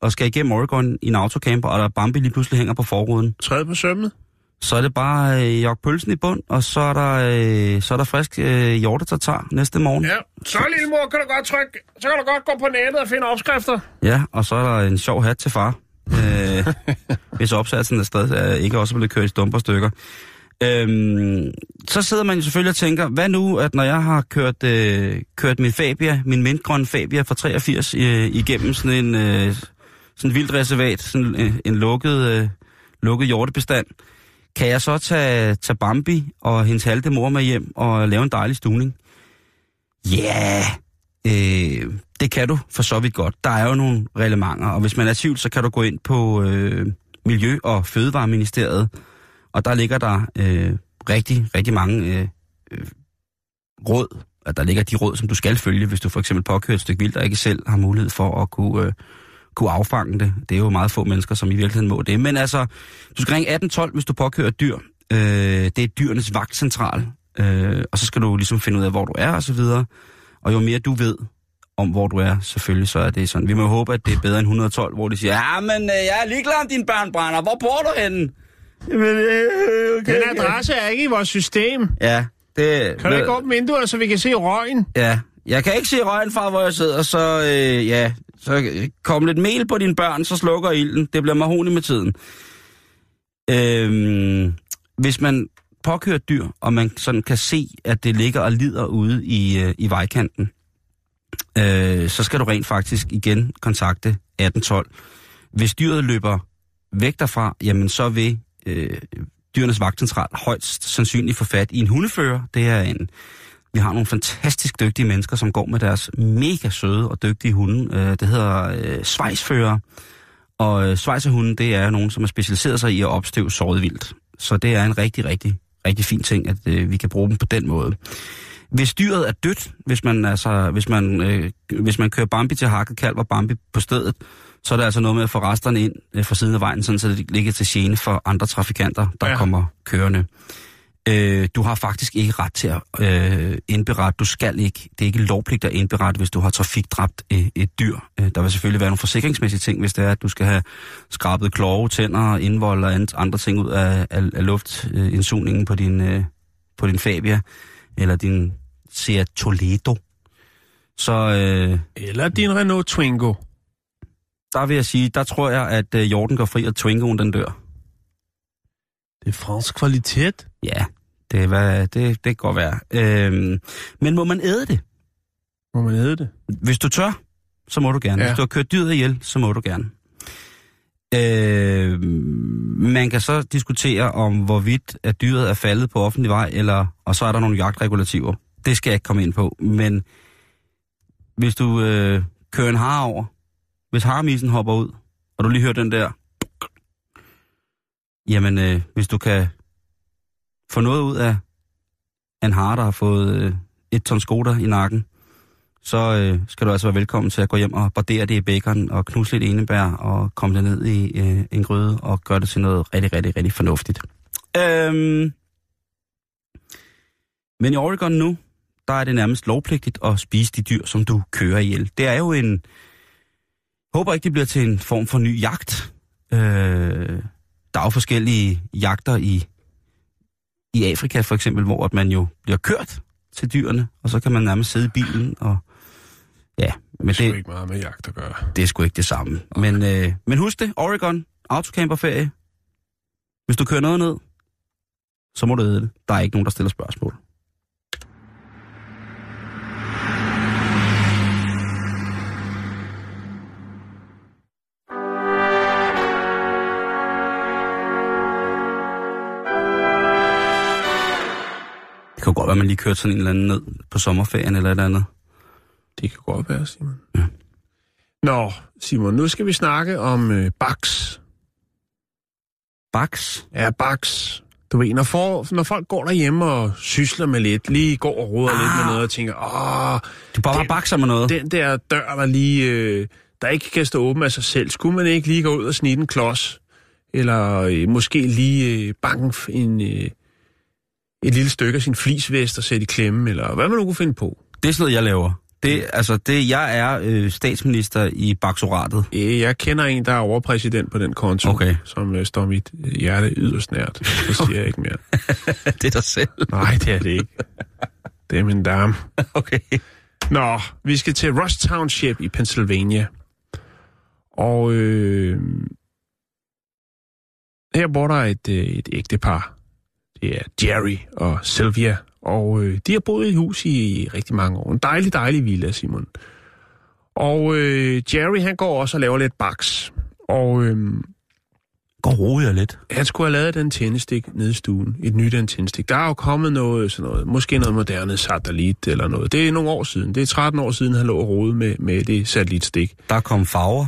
og skal igennem Oregon i en autocamper, og der Bambi lige pludselig hænger på forruden, Træd på sømmet så er det bare øh, jog pølsen i bund, og så er der, øh, så er der frisk øh, hjortetartar næste morgen. Ja, så lille mor, kan du godt trykke. Så kan du godt gå på nettet og finde opskrifter. Ja, og så er der en sjov hat til far. Øh, [laughs] hvis opsatsen af sted er ikke også blevet kørt i stumper stykker. Øhm, så sidder man jo selvfølgelig og tænker, hvad nu, at når jeg har kørt, øh, kørt min Fabia, min mintgrønne Fabia fra 83 øh, igennem sådan en øh, sådan vildt reservat, sådan øh, en lukket, øh, lukket hjortebestand, kan jeg så tage, tage Bambi og hendes halte mor med hjem og lave en dejlig stuning? Ja, yeah. øh, det kan du for så vidt godt. Der er jo nogle reglementer, og hvis man er i tvivl, så kan du gå ind på øh, Miljø- og Fødevareministeriet, og der ligger der øh, rigtig, rigtig mange øh, øh, råd. At der ligger de råd, som du skal følge, hvis du for eksempel påkører et stykke vildt, og ikke selv har mulighed for at kunne, øh, kunne affange det. Det er jo meget få mennesker, som i virkeligheden må det. Men altså, du skal ringe 1812, hvis du påkører et dyr. Øh, det er dyrenes vagtcentral. Øh, og så skal du ligesom finde ud af, hvor du er og så videre. Og jo mere du ved om, hvor du er, selvfølgelig, så er det sådan. Vi må håbe, at det er bedre end 112, hvor de siger, ja, men øh, jeg er ligeglad om din børn brænder. Hvor bor du henne? Jamen, øh, okay, Den adresse er ikke i vores system. Ja, det... Kan du ikke åbne vinduet, så vi kan se røgen? Ja, jeg kan ikke se røgen fra, hvor jeg sidder, så øh, ja, så kom lidt mel på dine børn, så slukker ilden. Det bliver mahoni med tiden. Øhm, hvis man påkører dyr, og man sådan kan se, at det ligger og lider ude i, øh, i vejkanten, øh, så skal du rent faktisk igen kontakte 1812. Hvis dyret løber væk derfra, jamen så vil øh, dyrenes vagtcentral højst sandsynligt få fat i en hundefører. Det er en vi har nogle fantastisk dygtige mennesker, som går med deres mega søde og dygtige hunde. Øh, det hedder øh, svejsfører. Og øh, svejserhunden, det er nogen, som har specialiseret sig i at opstøve såret vildt. Så det er en rigtig, rigtig, rigtig fin ting, at øh, vi kan bruge dem på den måde. Hvis dyret er dødt, hvis man, altså, hvis man, øh, hvis man kører Bambi til hakket kalv og Bambi på stedet, så er det altså noget med at få resterne ind øh, fra siden af vejen, sådan, så det ligger til gene for andre trafikanter, der ja. kommer kørende. Øh, du har faktisk ikke ret til at øh, indberette. Du skal ikke. Det er ikke lovpligt at indberette, hvis du har trafikdræbt øh, et dyr. Øh, der vil selvfølgelig være nogle forsikringsmæssige ting, hvis det er, at du skal have skrabet klove, tænder, indvold og andre ting ud af, af, af luftindsugningen på din, øh, på din Fabia eller din Seat Toledo. Så, øh, eller din Renault Twingo. Der vil jeg sige, der tror jeg, at øh, Jorden går fri, og Twingoen den dør. Det er fransk kvalitet. Ja, det, hvad, det, det kan godt være. Øhm, men må man æde det? Må man æde det? Hvis du tør, så må du gerne. Ja. Hvis du har kørt dyret ihjel, så må du gerne. Øh, man kan så diskutere om, hvorvidt at dyret er faldet på offentlig vej, eller, og så er der nogle jagtregulativer. Det skal jeg ikke komme ind på. Men hvis du øh, kører en har over, hvis harmisen hopper ud, og du lige hører den der, jamen øh, hvis du kan få noget ud af en har, der har fået øh, et ton skoter i nakken, så øh, skal du altså være velkommen til at gå hjem og bardere det i bacon og knuse lidt enebær og komme det ned i øh, en gryde og gøre det til noget rigtig, rigtig, rigtig fornuftigt. Øhm, men i Oregon nu, der er det nærmest lovpligtigt at spise de dyr, som du kører ihjel. Det er jo en... Håber ikke, det bliver til en form for ny jagt. Øh, der er jo forskellige jagter i, i Afrika for eksempel, hvor man jo bliver kørt til dyrene, og så kan man nærmest sidde i bilen og Ja, men det er ikke meget med jagt at gøre. Det er sgu ikke det samme. Okay. Men, øh, men husk det, Oregon, autocamperferie. Hvis du kører noget ned, så må du æde det. Der er ikke nogen, der stiller spørgsmål. Være, at man lige kørte sådan en eller anden ned på sommerferien eller et andet. Det kan godt være, Simon. Ja. Nå, Simon, nu skal vi snakke om øh, Bax. Bax? Ja, Bax. Du ved, når, for, når folk går derhjemme og sysler med lidt, lige går og roder ah. lidt med ah. noget og tænker, åh... Du bare den, bakser med noget. Den der dør, der lige... Øh, der ikke kan stå åben af sig selv. Skulle man ikke lige gå ud og snitte en klods? Eller øh, måske lige øh, banke en, øh, et lille stykke af sin flisvest og sætte i klemme? Eller hvad man nu kunne finde på. Det er sådan noget, jeg laver. Det, altså, det, jeg er øh, statsminister i baksoratet. Jeg kender en, der er overpræsident på den konto, okay. som øh, står mit hjerte yderst nært. Det siger jeg ikke mere. [laughs] det er dig selv? Nej, det er det ikke. Det er min dame. [laughs] Okay. Nå, vi skal til Ross Township i Pennsylvania. Og øh, her bor der et, øh, et ægtepar. Det er Jerry og Sylvia og øh, de har boet i hus i rigtig mange år. En dejlig, dejlig villa, Simon. Og øh, Jerry, han går også og laver lidt baks. Og øh, går roligt lidt. Han skulle have lavet den tændstik nede i stuen. Et nyt tændstik. Der er jo kommet noget, sådan noget, måske noget moderne satellit eller noget. Det er nogle år siden. Det er 13 år siden, han lå og rode med, med det satellitstik. Der kom farver.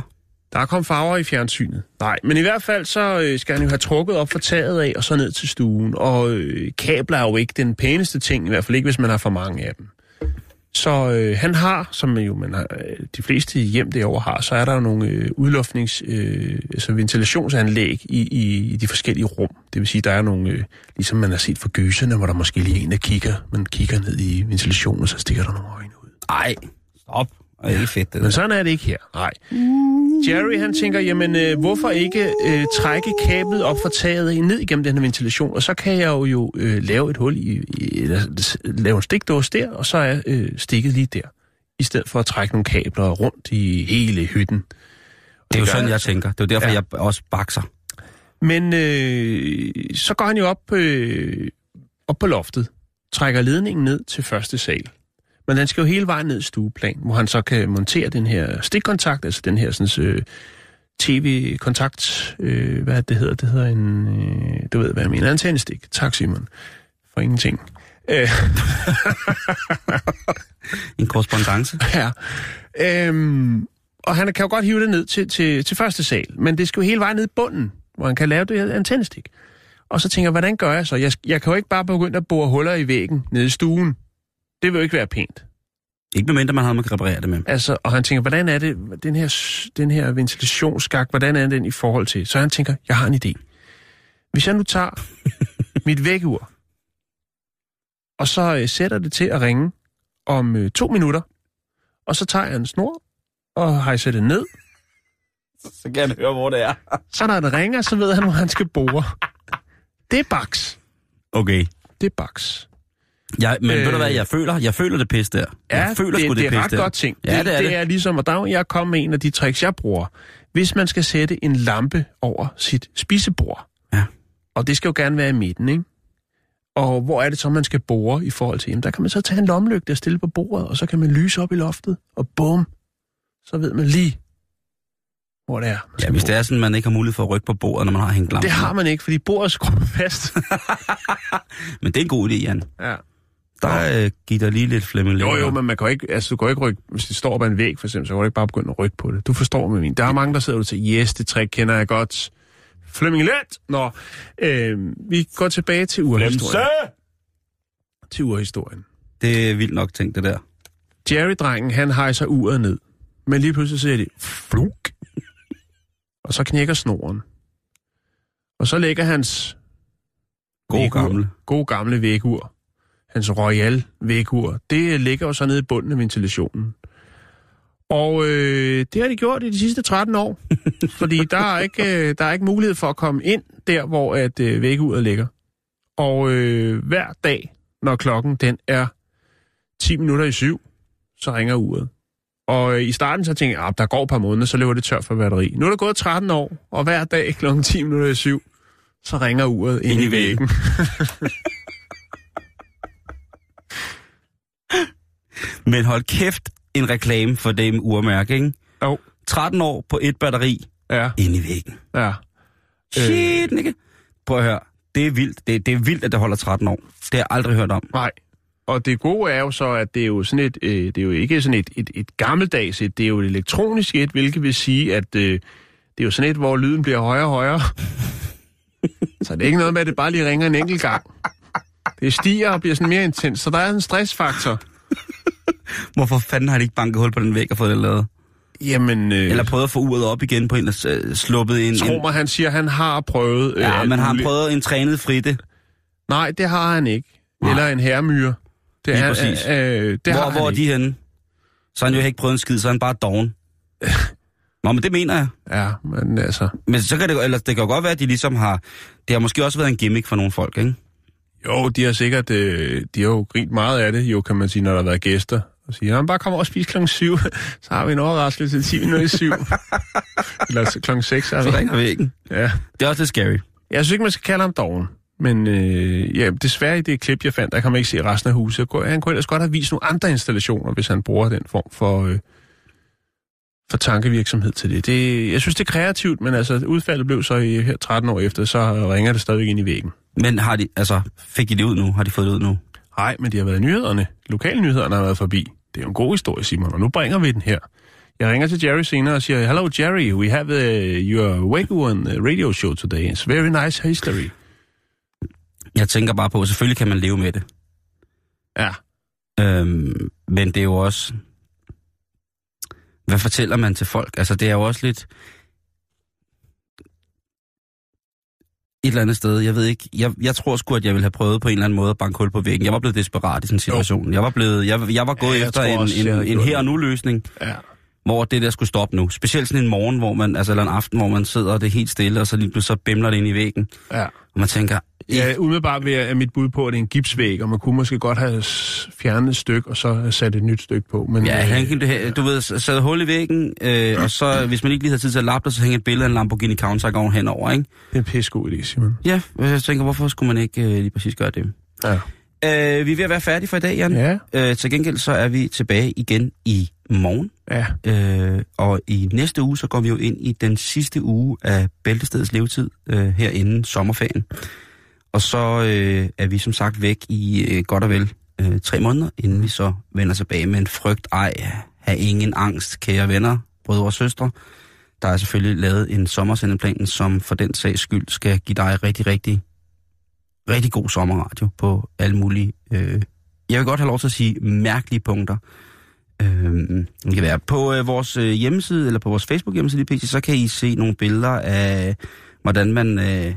Der kom farver i fjernsynet. Nej, men i hvert fald så øh, skal han jo have trukket op for taget af og så ned til stuen. Og øh, kabler er jo ikke den pæneste ting, i hvert fald ikke, hvis man har for mange af dem. Så øh, han har, som jo man har, øh, de fleste hjem derovre har, så er der jo nogle øh, udluftnings, øh, altså ventilationsanlæg i, i, i de forskellige rum. Det vil sige, der er nogle, øh, ligesom man har set for gøserne, hvor der måske lige er en, der kigger, man kigger ned i ventilationen, og så stikker der nogle øjne ud. Nej, stop. Det er fedt, det Men sådan er det ikke her. Nej. Jerry, han tænker, jamen, øh, hvorfor ikke øh, trække kablet op fra taget ned igennem den her ventilation, og så kan jeg jo, jo øh, lave et hul i, i eller, lave en stikdåse der, og så er øh, stikket lige der, i stedet for at trække nogle kabler rundt i hele hytten. Det er jo sådan, jeg tænker. Det er jo derfor, ja. jeg også bakser. Men øh, så går han jo op, øh, op på loftet, trækker ledningen ned til første sal. Men den skal jo hele vejen ned i stueplan, hvor han så kan montere den her stikkontakt, altså den her sådan, øh, tv-kontakt, øh, hvad det hedder, det hedder en, øh, du ved, hvad jeg mener, antennestik. Tak, Simon, for ingenting. Øh, [laughs] En korrespondence. ja. Øhm, og han kan jo godt hive det ned til, til, til første sal, men det skal jo hele vejen ned i bunden, hvor han kan lave det her antennestik. Og så tænker jeg, hvordan gør jeg så? Jeg, jeg kan jo ikke bare begynde at bore huller i væggen nede i stuen. Det vil jo ikke være pænt. Ikke medmindre man har, man kan reparere det med. Altså, og han tænker, hvordan er det, den her, den her ventilationsskak, hvordan er den i forhold til? Så han tænker, jeg har en idé. Hvis jeg nu tager [laughs] mit vækkeur, og så øh, sætter det til at ringe om øh, to minutter, og så tager jeg en snor, og hejser det ned, Så kan jeg høre, hvor det er. [laughs] så når det ringer, så ved han, hvor han skal bore. Det er baks. Okay. Det er baks. Jeg, men øh, ved du Øh. hvad, jeg føler, jeg føler det pis der. jeg føler det, sgu det, det, det er pis ret der. godt ting. Ja, det er det det. er ligesom, og der jeg kom med en af de tricks, jeg bruger. Hvis man skal sætte en lampe over sit spisebord, Ja. og det skal jo gerne være i midten, ikke? Og hvor er det så, man skal bore i forhold til? Jamen, der kan man så tage en lommelygte og stille på bordet, og så kan man lyse op i loftet, og bum, så ved man lige, hvor det er. Ja, hvis det er sådan, man ikke har mulighed for at rykke på bordet, når man har hængt lampen. det har man ikke, fordi bordet er skruet fast. [laughs] Men det er en god idé, Jan. ja. Der øh, giver der lige lidt flemming Jo, jo, men man kan ikke, altså, du kan ikke rykke, hvis det står på en væg, for eksempel, så kan du ikke bare begynde at rykke på det. Du forstår med min. Der er mange, der sidder og siger, yes, det trick kender jeg godt. Flemming Let! Nå, øh, vi går tilbage til urhistorien. Til urhistorien. Det er vildt nok tænkt, det der. Jerry-drengen, han hejser uret ned. Men lige pludselig siger de, fluk. og så knækker snoren. Og så lægger hans God vægur- gamle. god gamle vægur, hans royal vægur, det ligger jo så nede i bunden af ventilationen. Og øh, det har de gjort i de sidste 13 år, [laughs] fordi der er, ikke, øh, der er ikke mulighed for at komme ind der, hvor at øh, væguret ligger. Og øh, hver dag, når klokken den er 10 minutter i syv, så ringer uret. Og øh, i starten så tænkte jeg, at der går et par måneder, så løber det tør for batteri. Nu er der gået 13 år, og hver dag klokken 10 minutter i syv, så ringer uret ind, Ind i i væggen. [laughs] Men hold kæft, en reklame for det med urmærke, ikke? Jo. 13 år på et batteri Ja, ind i væggen. ja. Shit, ikke? Prøv at høre. Det er vildt. Det, det er vildt, at det holder 13 år. Det har jeg aldrig hørt om. Nej. Og det gode er jo så, at det er jo sådan et, øh, det er jo ikke sådan et, et, et gammeldags et, det er jo et elektronisk et, hvilket vil sige, at øh, det er jo sådan et, hvor lyden bliver højere og højere. [laughs] så det er ikke noget med, at det bare lige ringer en enkelt gang. Det stiger og bliver sådan mere intens, så der er en stressfaktor. Hvorfor fanden har de ikke banket hul på den væg og fået det lavet? Jamen, øh, Eller prøvet at få uret op igen på en, der øh, sluppet en... tro en mig, han siger, at han har prøvet... Øh, ja, men har muligt. prøvet en trænet fritte? Nej, det har han ikke. Nej. Eller en herremyre. Det Lige er, præcis. Øh, det har hvor, han hvor er ikke. de henne? Så har han jo ikke prøvet en skid, så er han bare doven. [laughs] Nå, men det mener jeg. Ja, men altså... Men så kan det, eller det kan godt være, at de ligesom har... Det har måske også været en gimmick for nogle folk, ikke? Jo, de har sikkert, øh, de har jo grint meget af det, jo kan man sige, når der har været gæster. Og siger, jamen bare kom over og spis klokken 7, [laughs] så har vi en overraskelse til 10 minutter i 7. [laughs] Eller så klokken 6 Så er vi. ringer væggen. Ja. Det er også lidt scary. Jeg synes ikke, man skal kalde ham doven. Men øh, ja, desværre i det klip, jeg fandt, der kan man ikke se resten af huset. Han kunne ellers godt have vist nogle andre installationer, hvis han bruger den form for, øh, for tankevirksomhed til det. det. Jeg synes, det er kreativt, men altså udfaldet blev så i, her 13 år efter, så ringer det stadigvæk ind i væggen. Men har de, altså, fik de det ud nu? Har de fået det ud nu? Nej, men de har været i nyhederne. Lokale nyhederne har været forbi. Det er jo en god historie, Simon, og nu bringer vi den her. Jeg ringer til Jerry senere og siger, Hello Jerry, we have uh, your Wake One uh, radio show today. It's very nice history. Jeg tænker bare på, selvfølgelig kan man leve med det. Ja, Øhm, men det er jo også... Hvad fortæller man til folk? Altså, det er jo også lidt... Et eller andet sted, jeg ved ikke, jeg, jeg tror sgu, at jeg ville have prøvet på en eller anden måde at banke hul på væggen. Jeg var blevet desperat i sådan en situation. Jeg var, blevet, jeg, jeg var gået Ja, jeg efter en, også, en, en gjort her og nu løsning, ja. hvor det der skulle stoppe nu. Specielt sådan en morgen, hvor man, altså, eller en aften, hvor man sidder og det er helt stille, og så lige pludselig så bimler det ind i væggen. ja. Og man tænker, Ja, umiddelbart vil jeg, er mit bud på, at det er en gipsvæg, og man kunne måske godt have fjernet et stykke, og så sat et nyt stykke på. Men, Ja, øh, han her, du ved, sad hul i væggen, øh, og så, [clears throat] hvis man ikke lige havde tid til at lappe det, så hænger et billede af en Lamborghini Countach henover, ikke? det er en pissegod idé, Simon. Ja, jeg tænker, hvorfor skulle man ikke øh, lige præcis gøre det? Ja. Øh, vi er ved at være færdige for i dag, Jan. Ja, Øh, til gengæld så er vi tilbage igen i morgen. ja. Øh, og i næste uge, så går vi jo ind i den sidste uge af Bæltestedets levetid øh, her inden sommerferien. Og så øh, er vi som sagt væk i øh, godt og vel øh, tre måneder, inden vi så vender tilbage med en frygt. Ej, have ingen angst, kære venner, brødre og søstre. Der er selvfølgelig lavet en sommersendeplan, som for den sags skyld skal give dig rigtig, rigtig, rigtig god sommerradio på alle mulige, øh, jeg vil godt have lov til at sige, mærkelige punkter. Øh, det kan være på øh, vores øh, hjemmeside, eller på vores Facebook-hjemmeside så kan I se nogle billeder af, hvordan man... Øh,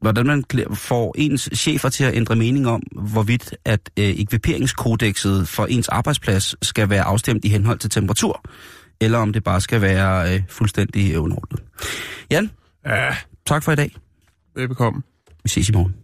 hvordan man får ens chefer til at ændre mening om, hvorvidt at øh, ekviperingskodexet for ens arbejdsplads skal være afstemt i henhold til temperatur, eller om det bare skal være øh, fuldstændig underordnet. Jan, Ja, tak for i dag. velbekomme. Vi ses i morgen.